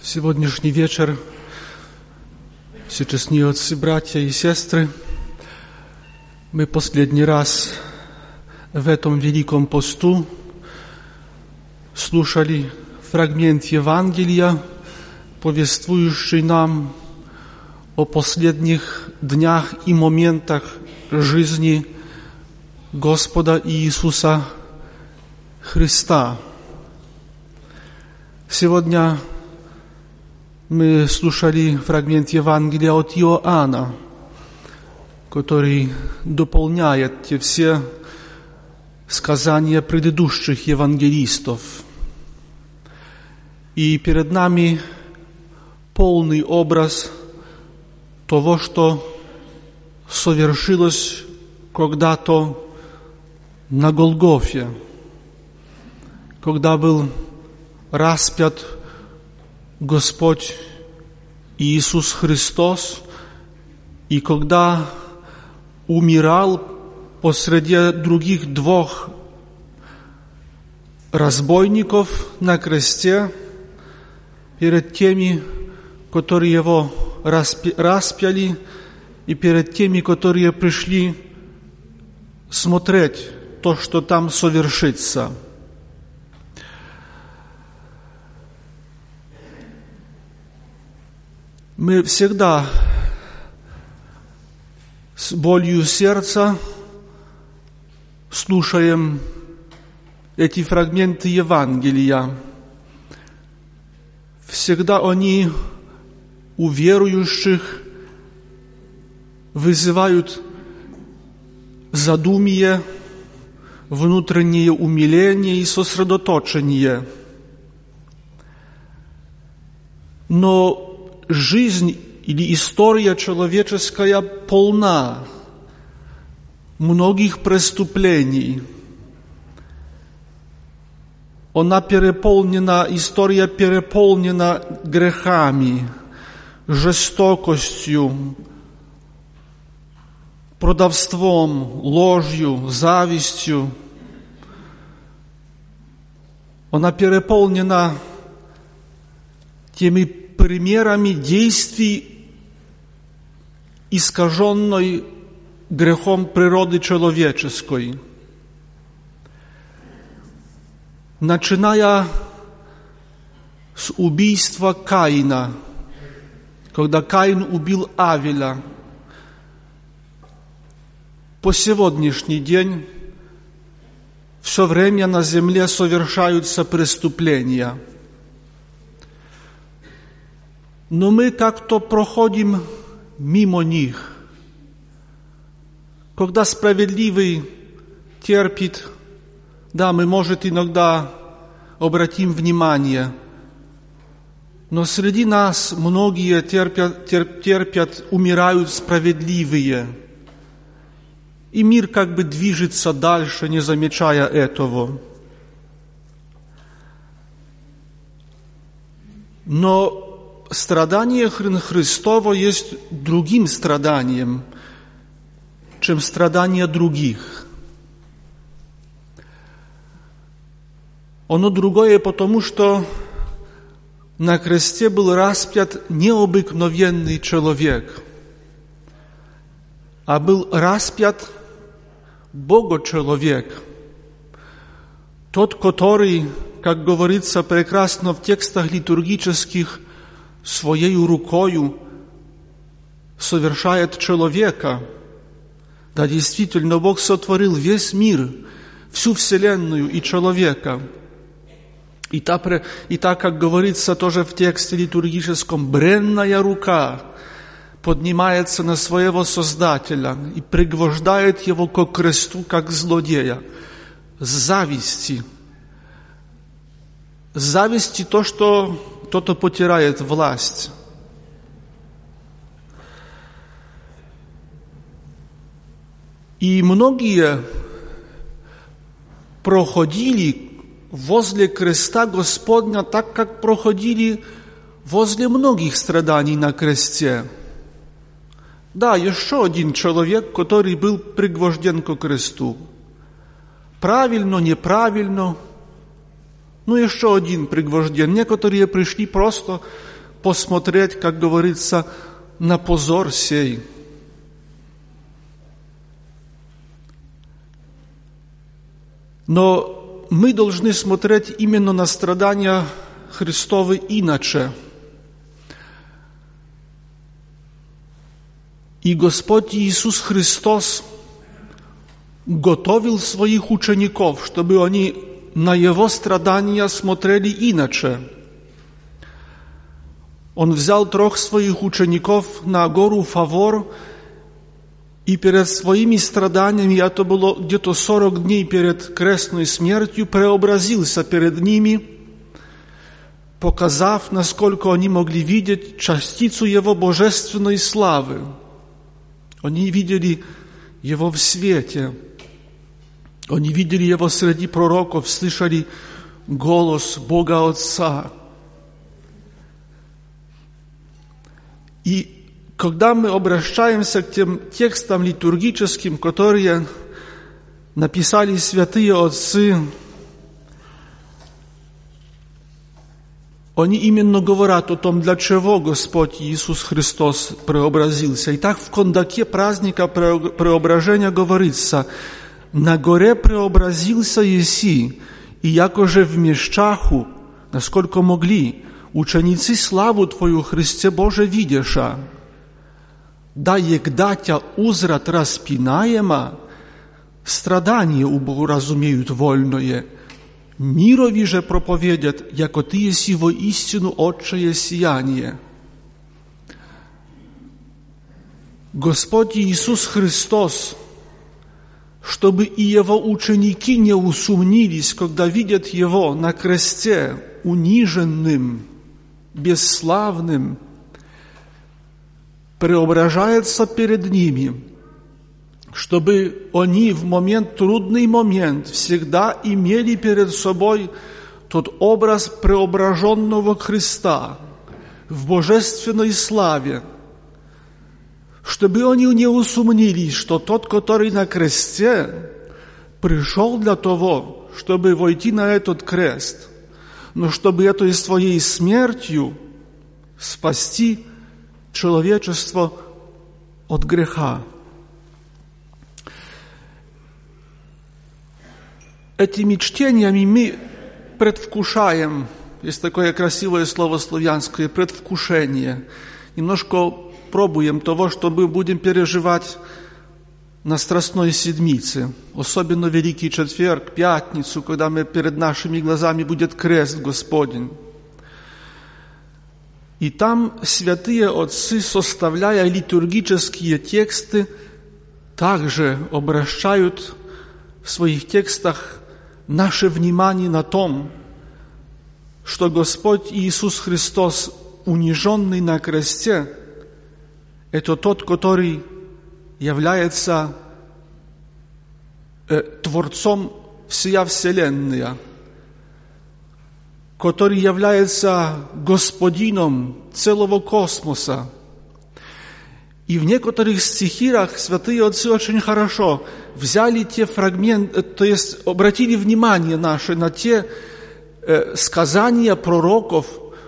W сегодняшний вечер все честные отцы, братья и сестры, мы последний раз в этом великом посту слушали фрагмент Евангелия, повествующий нам о последних днях и моментах жизни Господа Иисуса Христа. Сегодня мы слушали фрагмент Евангелия от Иоанна, который дополняет те все сказания предыдущих евангелистов. И перед нами полный образ того, что совершилось когда-то на Голгофе, когда был распят Господь Иисус Христос, и когда умирал посреди других двух разбойников на кресте, перед теми, которые его распяли, и перед теми, которые пришли смотреть то, что там совершится. Мы всегда с болью сердца слушаем эти фрагменты Евангелия. Всегда они у верующих вызывают задумие, внутреннее умиление и сосредоточение. Но жизнь или история человеческая полна многих преступлений. Она переполнена, история переполнена грехами, жестокостью, продавством, ложью, завистью. Она переполнена теми примерами действий искаженной грехом природы человеческой. Начиная с убийства Каина, когда Каин убил Авеля – по сегодняшний день все время на земле совершаются преступления. Но мы как-то проходим мимо них. Когда справедливый терпит, да, мы, может, иногда обратим внимание, но среди нас многие терпят, терпят умирают справедливые – и мир как бы движется дальше, не замечая этого. Но страдание Христова есть другим страданием, чем страдания других. Оно другое, потому что на кресте был распят необыкновенный человек, а был распят Бога-человек, тот, который, как говорится прекрасно в текстах литургических, своей рукою совершает человека. Да, действительно, Бог сотворил весь мир, всю Вселенную и человека. И так, и так, как говорится тоже в тексте литургическом, бренная рука поднимается на своего Создателя и пригвождает его к кресту, как злодея, с зависти. С зависти то, что кто-то потирает власть. И многие проходили возле креста Господня так, как проходили возле многих страданий на кресте – да, еще один человек, который был пригвожден к кресту. Правильно, неправильно. Ну, еще один пригвожден. Некоторые пришли просто посмотреть, как говорится, на позор сей. Но мы должны смотреть именно на страдания Христовы иначе – И Господь Иисус Христос готовил своих учеников, чтобы они на Его страдания смотрели иначе. Он взял трех своих учеников на гору Фавор, и перед своими страданиями, это было где-то 40 дней перед крестной смертью, преобразился перед ними, показав, насколько они могли видеть частицу Его божественной славы – они видели Его в свете. Они видели Его среди пророков, слышали голос Бога Отца. И когда мы обращаемся к тем текстам литургическим, которые написали святые отцы, они именно говорят о том, для чего Господь Иисус Христос преобразился. И так в кондаке праздника преображения говорится, «На горе преобразился Еси, и якоже в мещаху, насколько могли, ученицы славу Твою, Христе Боже, видеша, да егдатя узрат распинаема, страдание убогу разумеют вольное, мирови же проповедят, яко Ты еси во истину отчее сияние. Господь Иисус Христос, чтобы и Его ученики не усомнились, когда видят Его на кресте униженным, бесславным, преображается перед ними, чтобы они в момент, трудный момент, всегда имели перед собой тот образ преображенного Христа в божественной славе, чтобы они не усомнились, что тот, который на кресте, пришел для того, чтобы войти на этот крест, но чтобы этой своей смертью спасти человечество от греха. Этими чтениями мы предвкушаем, есть такое красивое слово славянское, предвкушение. Немножко пробуем того, что мы будем переживать на Страстной Седмице, особенно Великий Четверг, Пятницу, когда мы перед нашими глазами будет крест Господень. И там святые отцы, составляя литургические тексты, также обращают в своих текстах наше внимание на том, что Господь Иисус Христос, униженный на кресте, это тот, который является э, Творцом всея Вселенная – который является господином целого космоса. И в некоторых стихирах святые отцы очень хорошо взяли те фрагменты, то есть обратили внимание наше на те э, сказания пророков,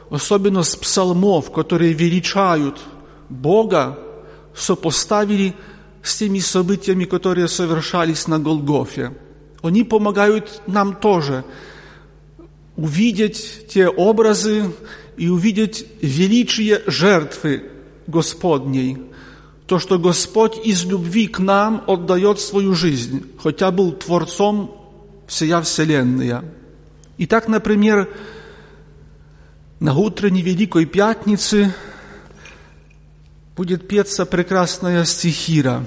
особенно с псалмов, которые величают Бога, сопоставили с теми событиями, которые совершались на Голгофе. Они помогают нам тоже увидеть те образы и увидеть величие жертвы Господней. То, что Господь из любви к нам отдает свою жизнь, хотя был Творцом всея Вселенная. И так, например, на утренней Великой Пятнице будет петься прекрасная стихира.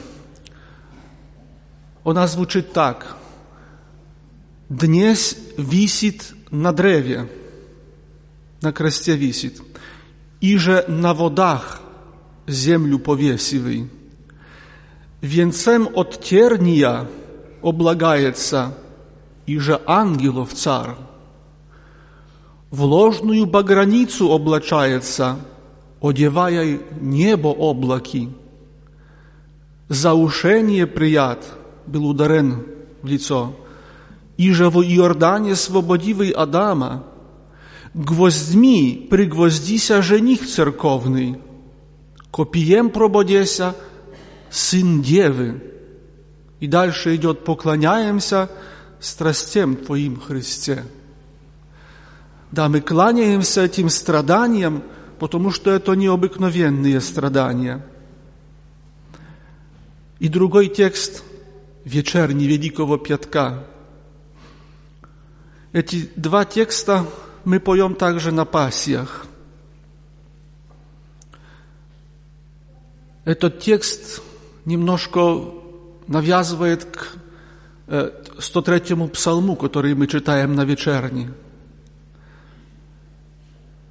Она звучит так. «Днесь висит na drewie, na кресте висит, и же на водах землю повесивый. Венцем от терния облагается, и же ангелов царь. В ложную баграницу облачается, одевая небо облаки. За ушение прият был ударен в лицо – Иже в Иордане свободивый Адама, гвоздьми пригвоздися жених церковный, копием прободеся сын девы. И дальше идет «поклоняемся страстям Твоим, Христе». Да, мы кланяемся этим страданиям, потому что это необыкновенные страдания. И другой текст вечерний Великого Пятка – эти два текста мы поем также на пассиях. Этот текст немножко навязывает к 103-му э, псалму, который мы читаем на вечерне.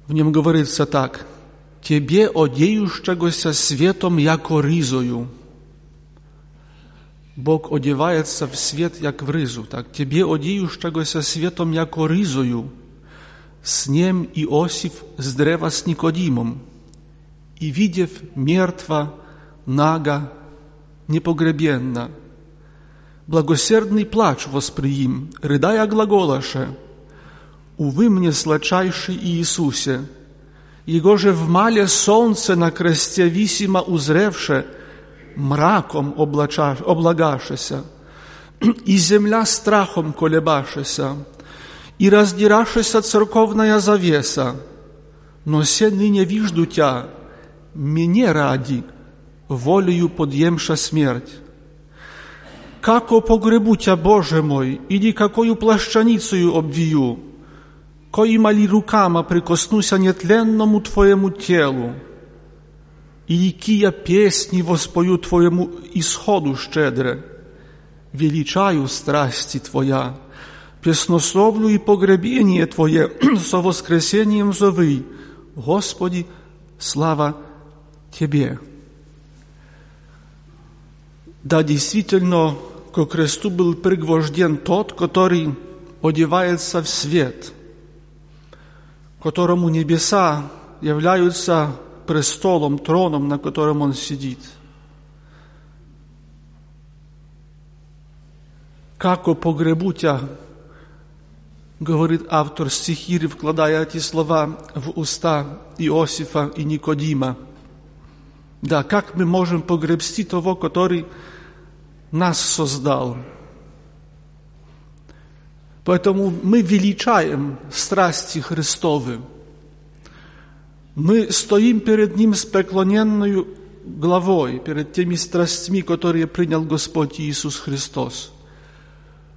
В нем говорится так. «Тебе, одеющегося светом, яко ризою». Бог одевается в свет, як в ризу, так Тебе, одіючогося світом, яко ризою, с ним Иосиф с древа с Никодимом, и, видев мертва, нага, непогребенна, благосердный плач восприим, рыдая глаголаше, Увы мне, сладчайший Иисусе, Его же в мале солнце на кресте висимо узревше, мраком облагашеся, и земля страхом колебашеся, и раздирашеся церковная завеса, но се ныне вижду тя, мне ради, волею подъемша смерть. Како погребу тя, Боже мой, или какою плащаницею обвию, коима ли рукама прикоснуся нетленному Твоему телу, и кия песни воспою Твоему исходу щедре, величаю страсти Твоя, песнословлю и погребение Твое со воскресением зовы, Господи, слава Тебе. Да, действительно, ко кресту был пригвожден тот, который одевается в свет, которому небеса являются престолом, троном, на котором он сидит. Како погребу тя, говорит автор стихири, вкладая эти слова в уста Иосифа и Никодима. Да, как мы можем погребсти того, который нас создал? Поэтому мы величаем страсти Христовы. Мы стоим перед Ним с преклоненной главой, перед теми страстями, которые принял Господь Иисус Христос,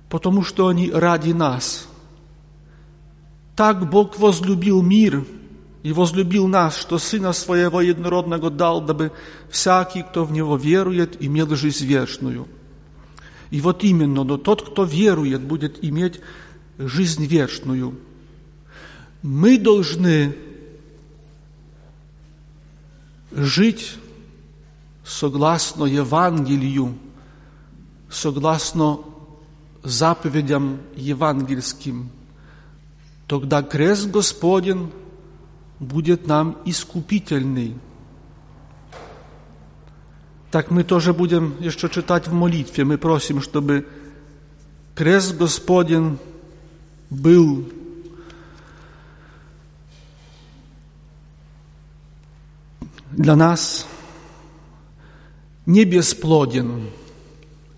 потому что они ради нас. Так Бог возлюбил мир и возлюбил нас, что Сына Своего Единородного дал, дабы всякий, кто в Него верует, имел жизнь вечную. И вот именно, но тот, кто верует, будет иметь жизнь вечную. Мы должны жить согласно Евангелию, согласно заповедям евангельским, тогда крест Господень будет нам искупительный. Так мы тоже будем еще читать в молитве. Мы просим, чтобы крест Господень был для нас не бесплоден,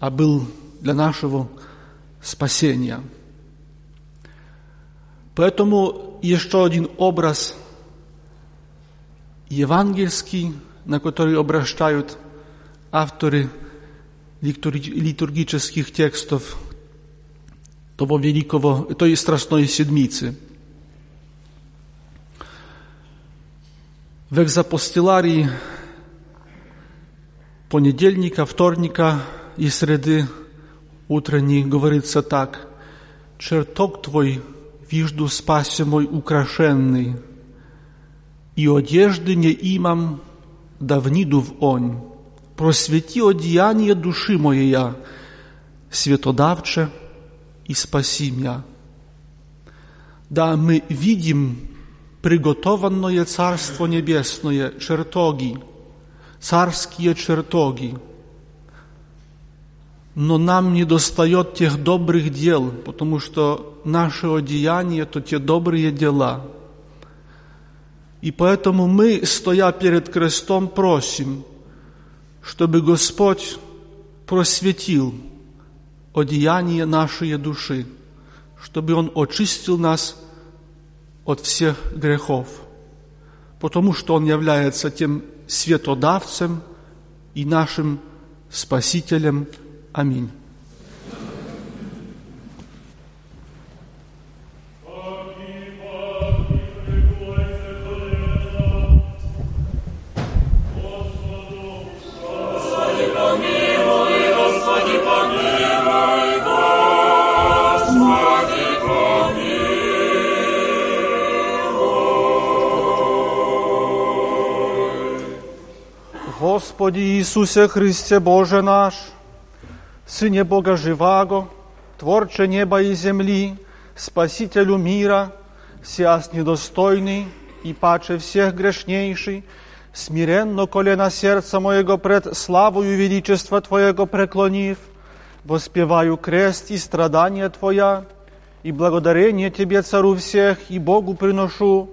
а был для нашего спасения. Поэтому еще один образ евангельский, на который обращают авторы литургических текстов того великого, той Страстной Седмицы. В экзапостеларии понедельника, вторника и среды утренней говорится так. «Чертог Твой вижду спасе мой украшенный, и одежды не имам давниду в онь. Просвети одеяние души моей, светодавче, и спаси меня. Да мы видим приготованное Царство Небесное, чертоги, царские чертоги, но нам не достает тех добрых дел, потому что наше одеяние – это те добрые дела. И поэтому мы, стоя перед крестом, просим, чтобы Господь просветил одеяние нашей души, чтобы Он очистил нас от всех грехов, потому что Он является тем светодавцем и нашим Спасителем. Аминь. Господи Иисусе Христе Боже наш, Сыне Бога живаго, Творче неба и земли, Спасителю мира, сяс недостойный и паче всех грешнейший, смиренно колено сердца моего пред славою величества Твоего преклонив, воспеваю крест и страдания Твоя, И благодарение Тебе, Цару всех, и Богу приношу,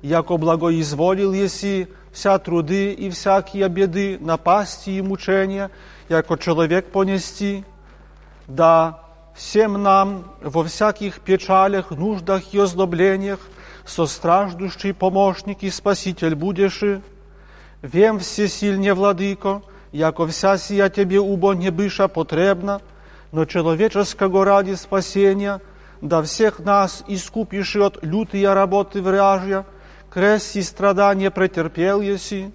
яко благоизволил еси вся труды и всякие беды, напасти и мучения, яко человек понести, да всем нам во всяких печалях, нуждах и озлоблениях состраждущий помощник и спаситель будешь. Вем всесильне, Владыко, яко вся сия Тебе убо не быша потребна, но человеческого ради спасения, да всех нас искупишь от лютые работы вражья, крест и страдания претерпел еси,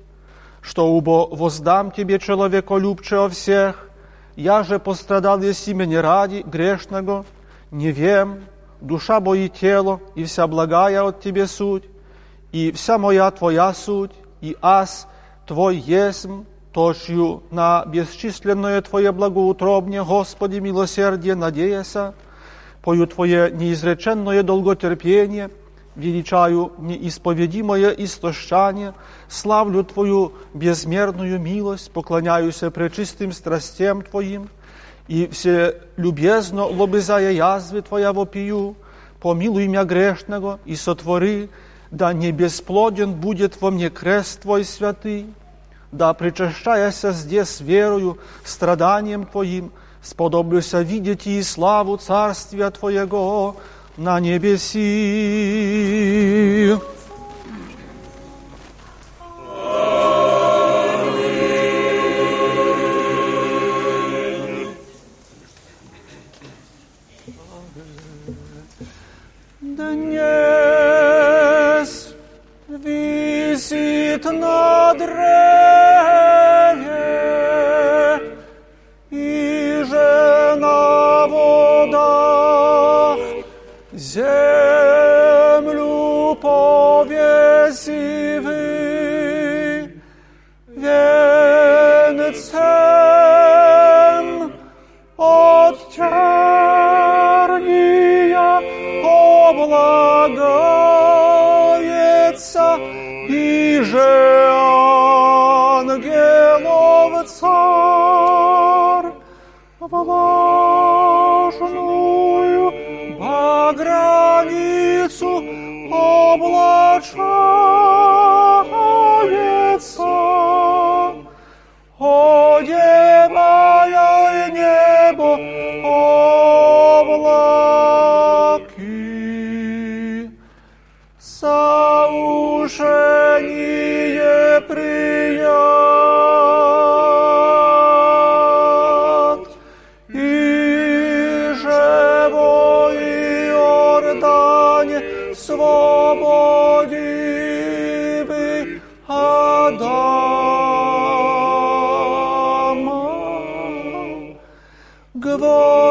что убо воздам Тебе, человеколюбче, всех, я же пострадал еси меня ради грешного, не вем, душа моя тело, и вся благая от Тебе суть, и вся моя Твоя суть, и аз Твой есмь, тошью на бесчисленное Твое благоутробне, Господи, милосердие, надеяся, пою Твое неизреченное долготерпение, величаю неисповедимое истощание, славлю Твою безмерную милость, поклоняюсь пречистым страстям Твоим, и все любезно лобызая язвы Твоя вопию, помилуй меня грешного и сотвори, да не бесплоден будет во мне крест Твой святый, да причащаяся здесь верою, страданием Твоим, сподоблюся видеть и славу Царствия Твоего на небеси. Днес висит на древе, вы, венцем от терния облагается, и же ангелов царь влажную багровицу облачается. Одевая небо облаки, соушение прият,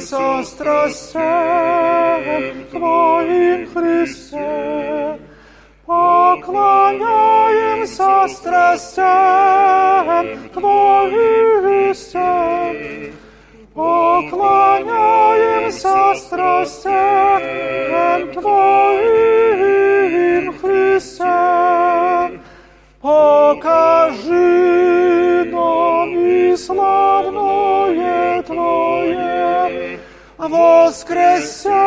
Поклоняемся страстям Твоим, Христе, Поклоняемся страстям Твоим, Христе, Поклоняемся страстям Твоим, Христе, Покажи нам и славное Твое воскресенье.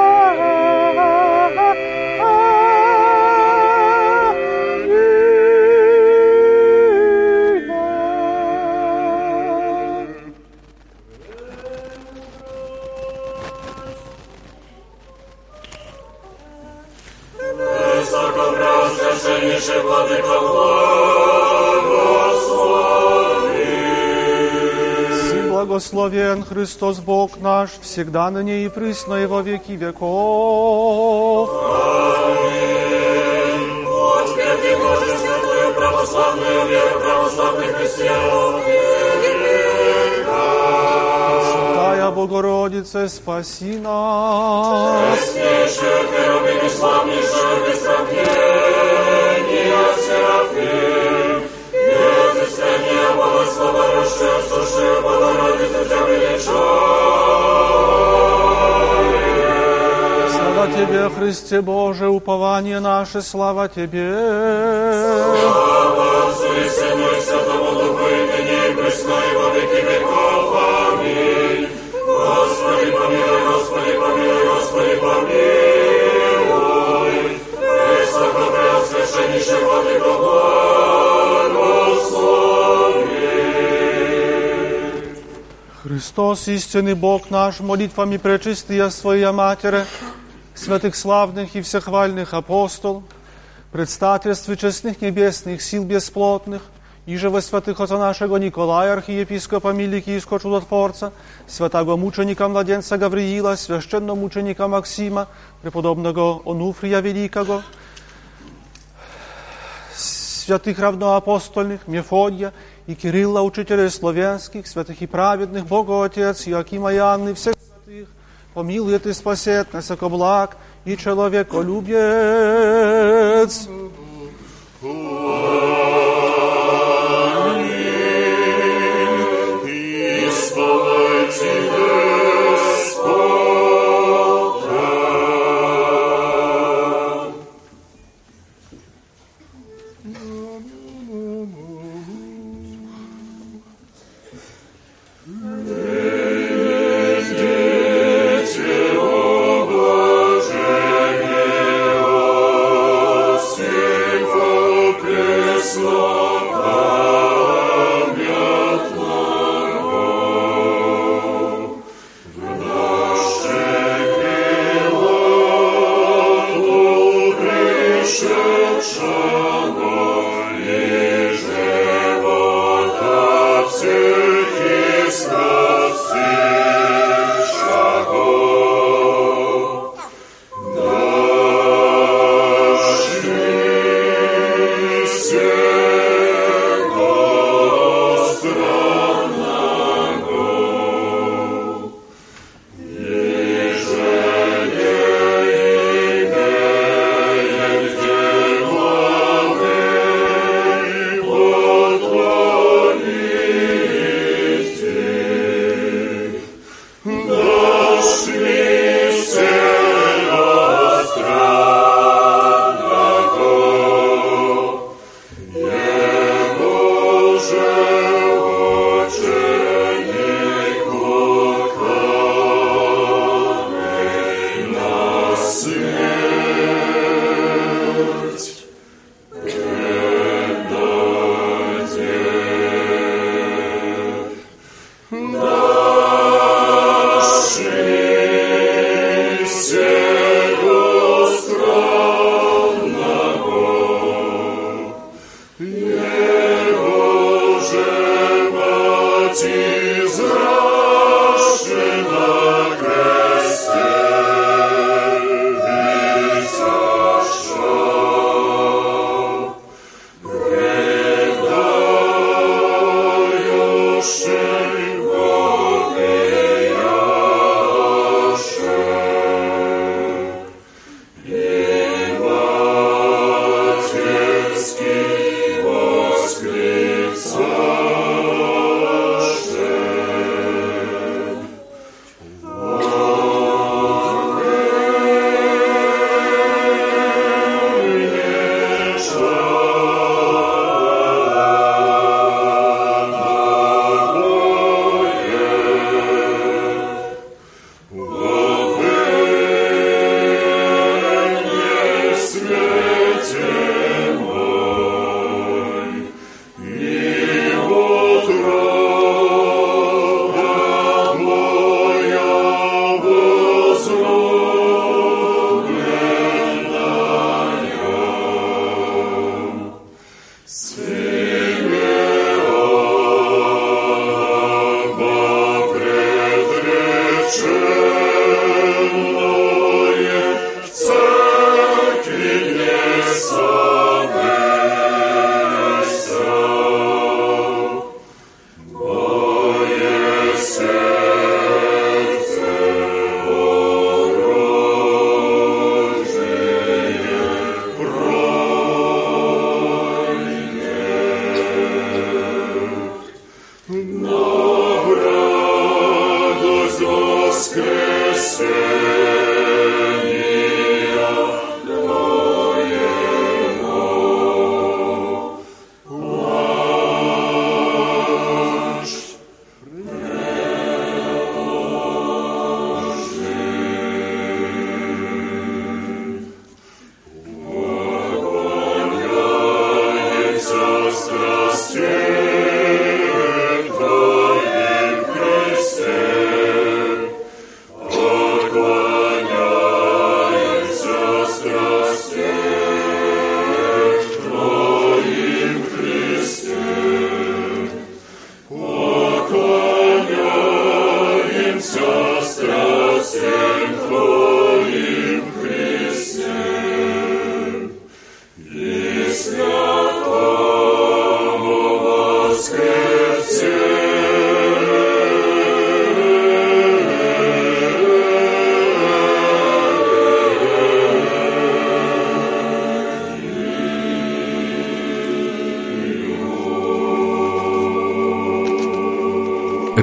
Высокопреосвященнейший Владыка Си благословен Христос Бог наш, всегда на ней и присно и во веки веков. Аминь. Будь Боже, святую православную веру православных христиан, Святая Богородице, спаси нас. Честнейшая, херовим и славнейшая, без сравнения, Серафим благословящая, сущая Богородица, Тебя величаем. Слава Тебе, Христе Боже, упование наше, слава Тебе. Слава Отцу и Сыну и Святому Духу, и ныне и присно, и во веки веков. Аминь. Господи, помилуй, Господи, помилуй, Господи, помилуй. Высокопреосвященнейший Владыко, благослови. Христос, истинный Бог наш, молитвами пречистия Своя Матеря, святых славных и всехвальных апостол, предстательстве честных небесных сил бесплотных, и же во святых отца нашего Николая, архиепископа Миликийского чудотворца, святого мученика младенца Гавриила, священного мученика Максима, преподобного Онуфрия Великого, святых равноапостольных Мефодия и Кирилла, учителей славянских, святых и праведных, Бога Отец, Иоакима и Анны, всех святых, помилует и спасет нас, яко благ и человеколюбец. Исполните